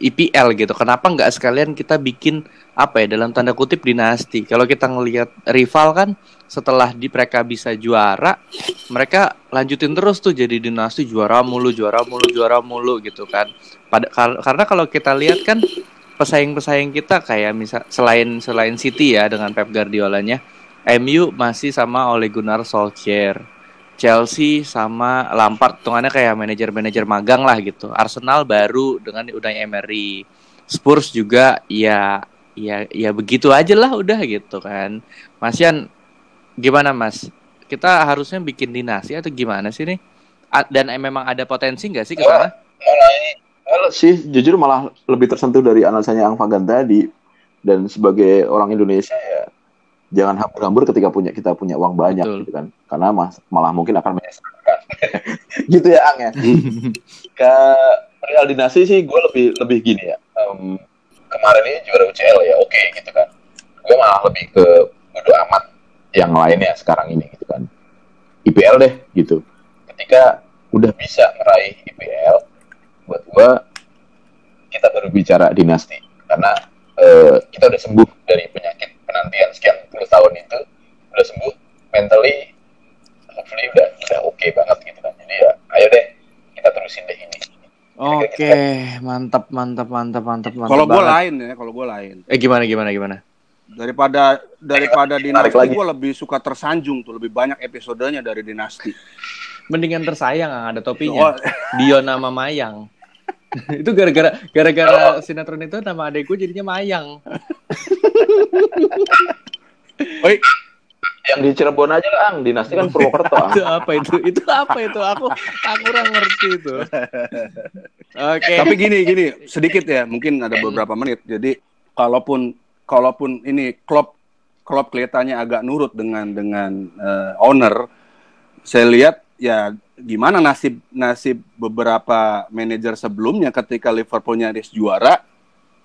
IPL gitu, kenapa nggak sekalian kita bikin apa ya dalam tanda kutip dinasti? Kalau kita ngelihat rival kan setelah di mereka bisa juara, mereka lanjutin terus tuh jadi dinasti juara mulu, juara mulu, juara mulu gitu kan. Pada kar- karena kalau kita lihat kan pesaing-pesaing kita kayak misal selain selain City ya dengan Pep Guardiolanya, MU masih sama Ole Gunnar Solskjaer. Chelsea sama Lampard hitungannya kayak manajer-manajer magang lah gitu. Arsenal baru dengan Unai Emery. Spurs juga ya ya ya begitu aja lah udah gitu kan. Mas Yan gimana Mas? Kita harusnya bikin dinasti atau gimana sih nih? A- Dan eh, memang ada potensi nggak sih ke sana? Kalau sih jujur malah lebih tersentuh dari analisanya Ang Fagan tadi dan sebagai orang Indonesia ya jangan hambur-hambur ketika punya kita punya uang banyak Betul. gitu kan karena mas, malah mungkin akan menyesalkan gitu ya Ang ya ke perihal dinasti sih gue lebih lebih gini ya Em, kemarin ini juara UCL ya oke gitu kan. Gue malah lebih ke bodo amat yang lainnya sekarang ini gitu kan. IPL deh gitu. Ketika udah bisa meraih IPL buat gue kita baru bicara dinasti. Karena eh, kita udah sembuh dari penyakit penantian sekian puluh tahun itu udah sembuh mentally hopefully udah udah oke banget gitu kan. Jadi ya ayo deh kita terusin deh ini Oke, mantap, mantap, mantap, mantap, mantap. Kalau gue lain ya, kalau gue lain. Eh gimana, gimana, gimana? Daripada daripada Tarik dinasti, lagi. gue lebih suka tersanjung tuh, lebih banyak episodenya dari dinasti. Mendingan tersayang, Ang, ada Oh, topinya. Dion nama Mayang. itu gara-gara gara-gara sinetron itu nama adek gue jadinya Mayang. Oi, yang di Cirebon aja lah Ang. dinasti kan Purwokerto itu apa itu? Itu apa itu? Aku aku kurang ngerti itu. Oke. tapi gini gini sedikit ya, mungkin ada beberapa menit. Jadi kalaupun kalaupun ini klub klub kelihatannya agak nurut dengan dengan eh, owner, saya lihat ya gimana nasib nasib beberapa manajer sebelumnya ketika Liverpool nyaris juara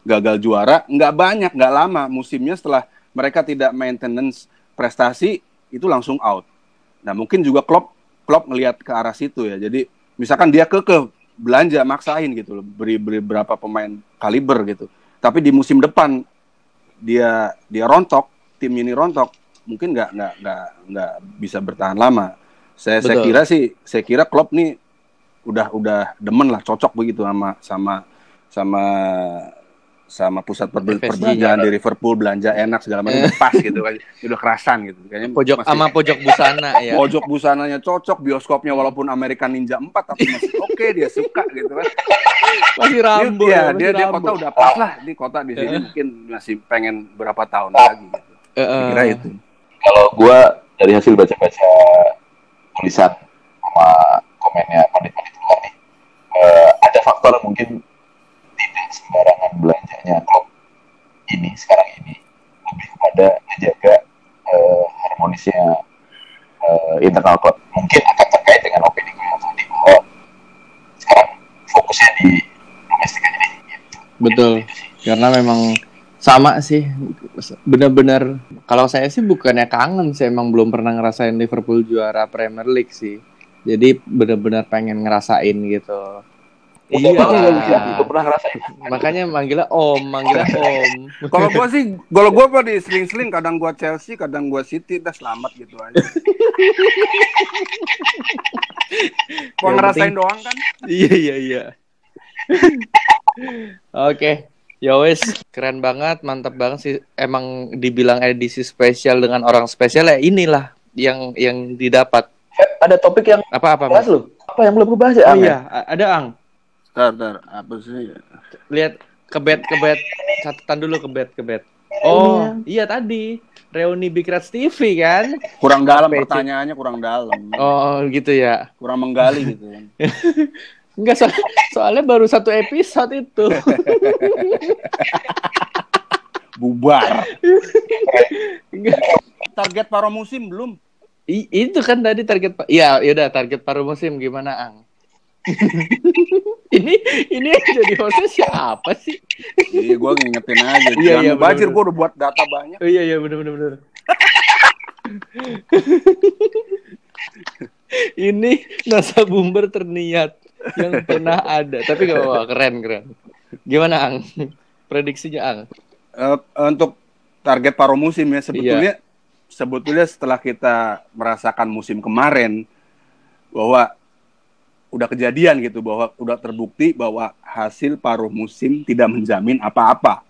gagal juara nggak banyak nggak lama musimnya setelah mereka tidak maintenance prestasi itu langsung out. Nah mungkin juga Klopp Klopp ngelihat ke arah situ ya. Jadi misalkan dia ke ke belanja maksain gitu loh, beri beri berapa pemain kaliber gitu. Tapi di musim depan dia dia rontok, tim ini rontok, mungkin nggak nggak nggak nggak bisa bertahan lama. Saya saya kira sih, saya kira Klopp nih udah udah demen lah, cocok begitu sama sama sama sama pusat perbe- perbelanjaan di Liverpool belanja enak segala macam pas gitu kan udah kerasan gitu kayaknya Pojok masih- sama pojok busana ya. pojok busananya cocok bioskopnya walaupun American Ninja 4 tapi masih oke dia suka gitu kan Masih rambo. dia, ya, dia, dia kota udah pas lah di kota di sini Eh. mungkin masih pengen berapa tahun lagi gitu. Eh, eh. kira itu kalau gue dari hasil baca-baca tulisan sama komennya pandit-pandit luar nih eh, ada faktor mungkin sembarangan belanjanya klub ini sekarang ini lebih kepada menjaga eh, harmonisnya eh, internal klub. Mungkin akan terkait dengan opini gue yang tadi bahwa sekarang fokusnya di domestik aja deh. Gitu. Betul. Karena memang sama sih benar-benar kalau saya sih bukannya kangen sih emang belum pernah ngerasain Liverpool juara Premier League sih jadi benar-benar pengen ngerasain gitu iya siap, belum pernah ngerasain. makanya manggilnya om manggilnya om Kalau gua sih, kalau gua apa di seling-seling kadang gua Chelsea, kadang gua City, udah selamat gitu aja. Gua Yang ngerasain penting- doang kan. iya iya iya oke ya wes keren banget mantap banget sih emang dibilang edisi spesial dengan orang spesial ya inilah yang yang didapat Eh, Ada topik yang apa apa bahas mas lu. Apa yang belum gue bahas ya? oh ya? iya a- ada ang Ntar, ntar, apa sih? lihat ke bed ke bed catatan dulu ke bed ke bed oh iya tadi reuni Big Reds TV kan Kurang dalam PC. pertanyaannya, kurang dalam. oh gitu ya Kurang menggali gitu kan. enggak so- soalnya baru satu episode itu Bubar. Enggak. Target paruh musim belum? I- itu kan tadi target pak ya yaudah target paruh musim gimana ang ini ini yang jadi hostnya siapa sih Iya, gua ngingetin aja. Iya, iya, bener-bener. gua udah buat data banyak. oh iya iya bener bener bener ini nasa bumber terniat yang pernah ada tapi gak apa keren keren gimana ang prediksinya ang Eh, untuk target paruh musim ya sebetulnya Iya. sebetulnya setelah kita merasakan musim kemarin bahwa udah kejadian gitu bahwa udah terbukti bahwa hasil paruh musim tidak menjamin apa-apa.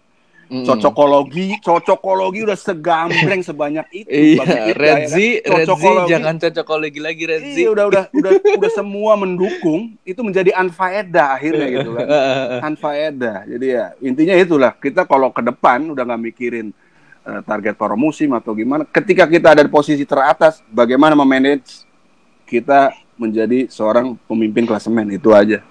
Mm. Cocokologi, cocokologi udah segambreng sebanyak itu iya Redzi ya kan? Redzi Cocokologi- jangan cocokologi lagi Redzi Iya, udah udah udah udah semua mendukung itu menjadi anfaedah akhirnya gitu kan. Anfaedah. Jadi ya intinya itulah kita kalau ke depan udah nggak mikirin eh, target paruh musim atau gimana. Ketika kita ada di posisi teratas, bagaimana memanage kita menjadi seorang pemimpin klasemen itu aja.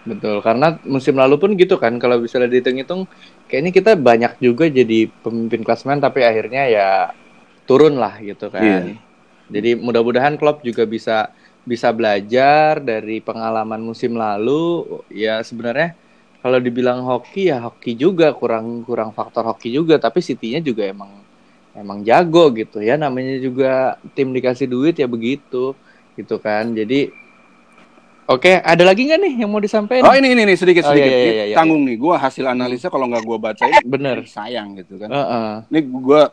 Betul, karena musim lalu pun gitu kan, kalau bisa dihitung-hitung, kayaknya kita banyak juga jadi pemimpin klasemen, tapi akhirnya ya turun lah gitu kan. Iya. Jadi mudah-mudahan Klopp juga bisa bisa belajar dari pengalaman musim lalu. Ya sebenarnya kalau dibilang hoki ya hoki juga kurang kurang faktor hoki juga, tapi City-nya juga emang emang jago gitu ya. Namanya juga tim dikasih duit ya begitu gitu kan. Jadi Oke, ada lagi nggak nih yang mau disampaikan? Oh ini ini, ini sedikit Oh, sedikit. iya, iya, iya, iya. tanggung nih. Gua hasil analisa kalau nggak gua bacain Bener. sayang gitu kan. Heeh. Ini gua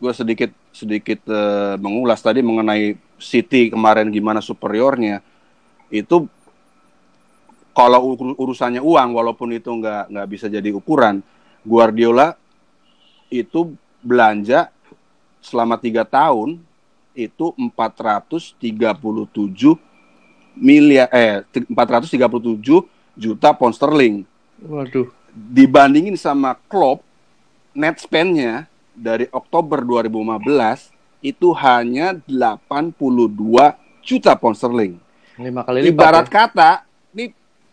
gua sedikit sedikit eh, mengulas tadi mengenai City kemarin gimana superiornya. Itu kalau ur- urusannya uang walaupun itu nggak nggak bisa jadi ukuran, Guardiola itu belanja selama tiga tahun itu 437 miliar eh 437 juta pound sterling Waduh. dibandingin sama Klopp net spend-nya dari Oktober 2015 itu hanya 82 juta pound sterling. Lima kali lipat. Ibarat kata, ini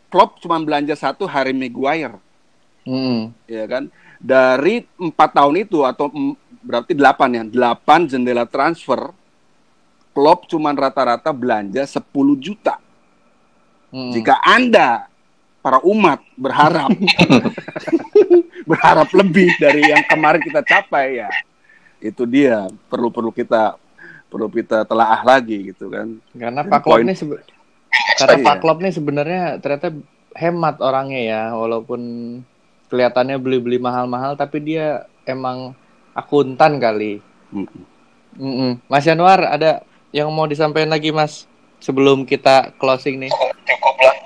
Klopp cuma belanja satu Harry Maguire, ya? Hmm. ya kan? Dari empat tahun itu atau berarti delapan ya, delapan jendela transfer, Klopp cuma rata-rata belanja 10 juta. Hmm. Jika Anda para umat berharap berharap lebih dari yang kemarin kita capai ya itu dia perlu perlu kita perlu kita telaah lagi gitu kan. Karena Pak Klopp nih sebe- karena Iya. Pak Klopp nih sebenarnya ternyata hemat orangnya ya, walaupun kelihatannya beli-beli mahal-mahal, tapi dia emang akuntan kali. Mm-mm. Mm-mm. Mas Januar ada yang mau disampaikan lagi Mas sebelum kita closing nih? Cukup lah.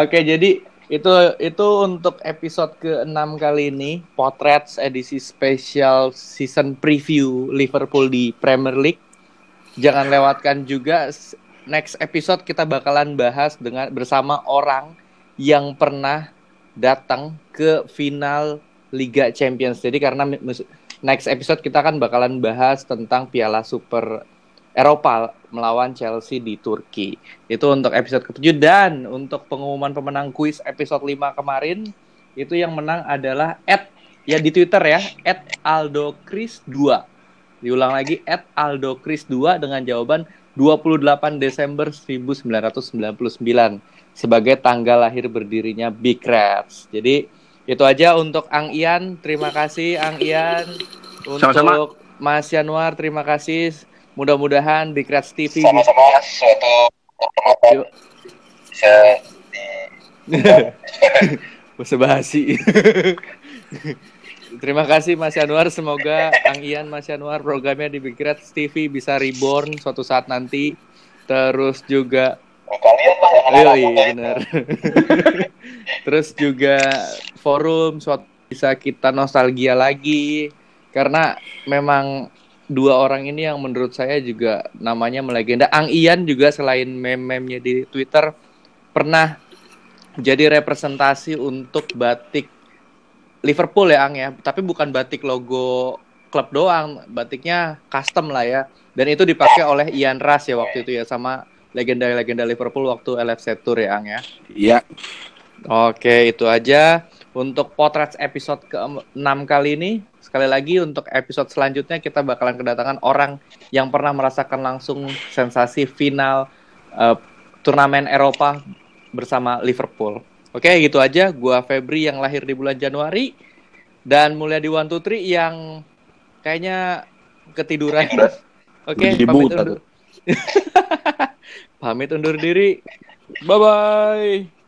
Oke, jadi itu itu untuk episode ke-6 kali ini, Potrets edisi spesial season preview Liverpool di Premier League. Jangan lewatkan juga next episode kita bakalan bahas dengan bersama orang yang pernah datang ke final Liga Champions. Jadi karena next episode kita kan bakalan bahas tentang Piala Super Eropa melawan Chelsea di Turki. Itu untuk episode ke-7 dan untuk pengumuman pemenang kuis episode 5 kemarin itu yang menang adalah at ya di Twitter ya at Aldo Chris 2. Diulang lagi at Aldo Chris 2 dengan jawaban 28 Desember 1999 sebagai tanggal lahir berdirinya Big Rats. Jadi itu aja untuk Ang Ian, terima kasih Ang Ian. Untuk Sama-sama. Mas Januar, terima kasih. Mudah-mudahan Big Rats TV Sama-sama suatu Yuk. bisa Bahasa basi. Terima kasih Mas Januar. Semoga Ang Ian Mas Januar programnya di Big Rats TV bisa reborn suatu saat nanti. Terus juga anak iya benar. Terus juga forum suatu bisa kita nostalgia lagi karena memang dua orang ini yang menurut saya juga namanya melegenda. Ang Ian juga selain meme-memnya di Twitter pernah jadi representasi untuk batik Liverpool ya Ang ya, tapi bukan batik logo klub doang, batiknya custom lah ya. Dan itu dipakai oleh Ian Rush ya waktu itu ya sama legenda-legenda Liverpool waktu LFC Tour ya Ang ya. Iya. Oke, itu aja untuk potret episode ke-6 kali ini. Sekali lagi untuk episode selanjutnya kita bakalan kedatangan orang yang pernah merasakan langsung sensasi final eh, turnamen Eropa bersama Liverpool. Oke, gitu aja. Gua Febri yang lahir di bulan Januari dan Two Three yang kayaknya ketiduran. Oke, Di pamit undur. pamit undur diri. Bye bye.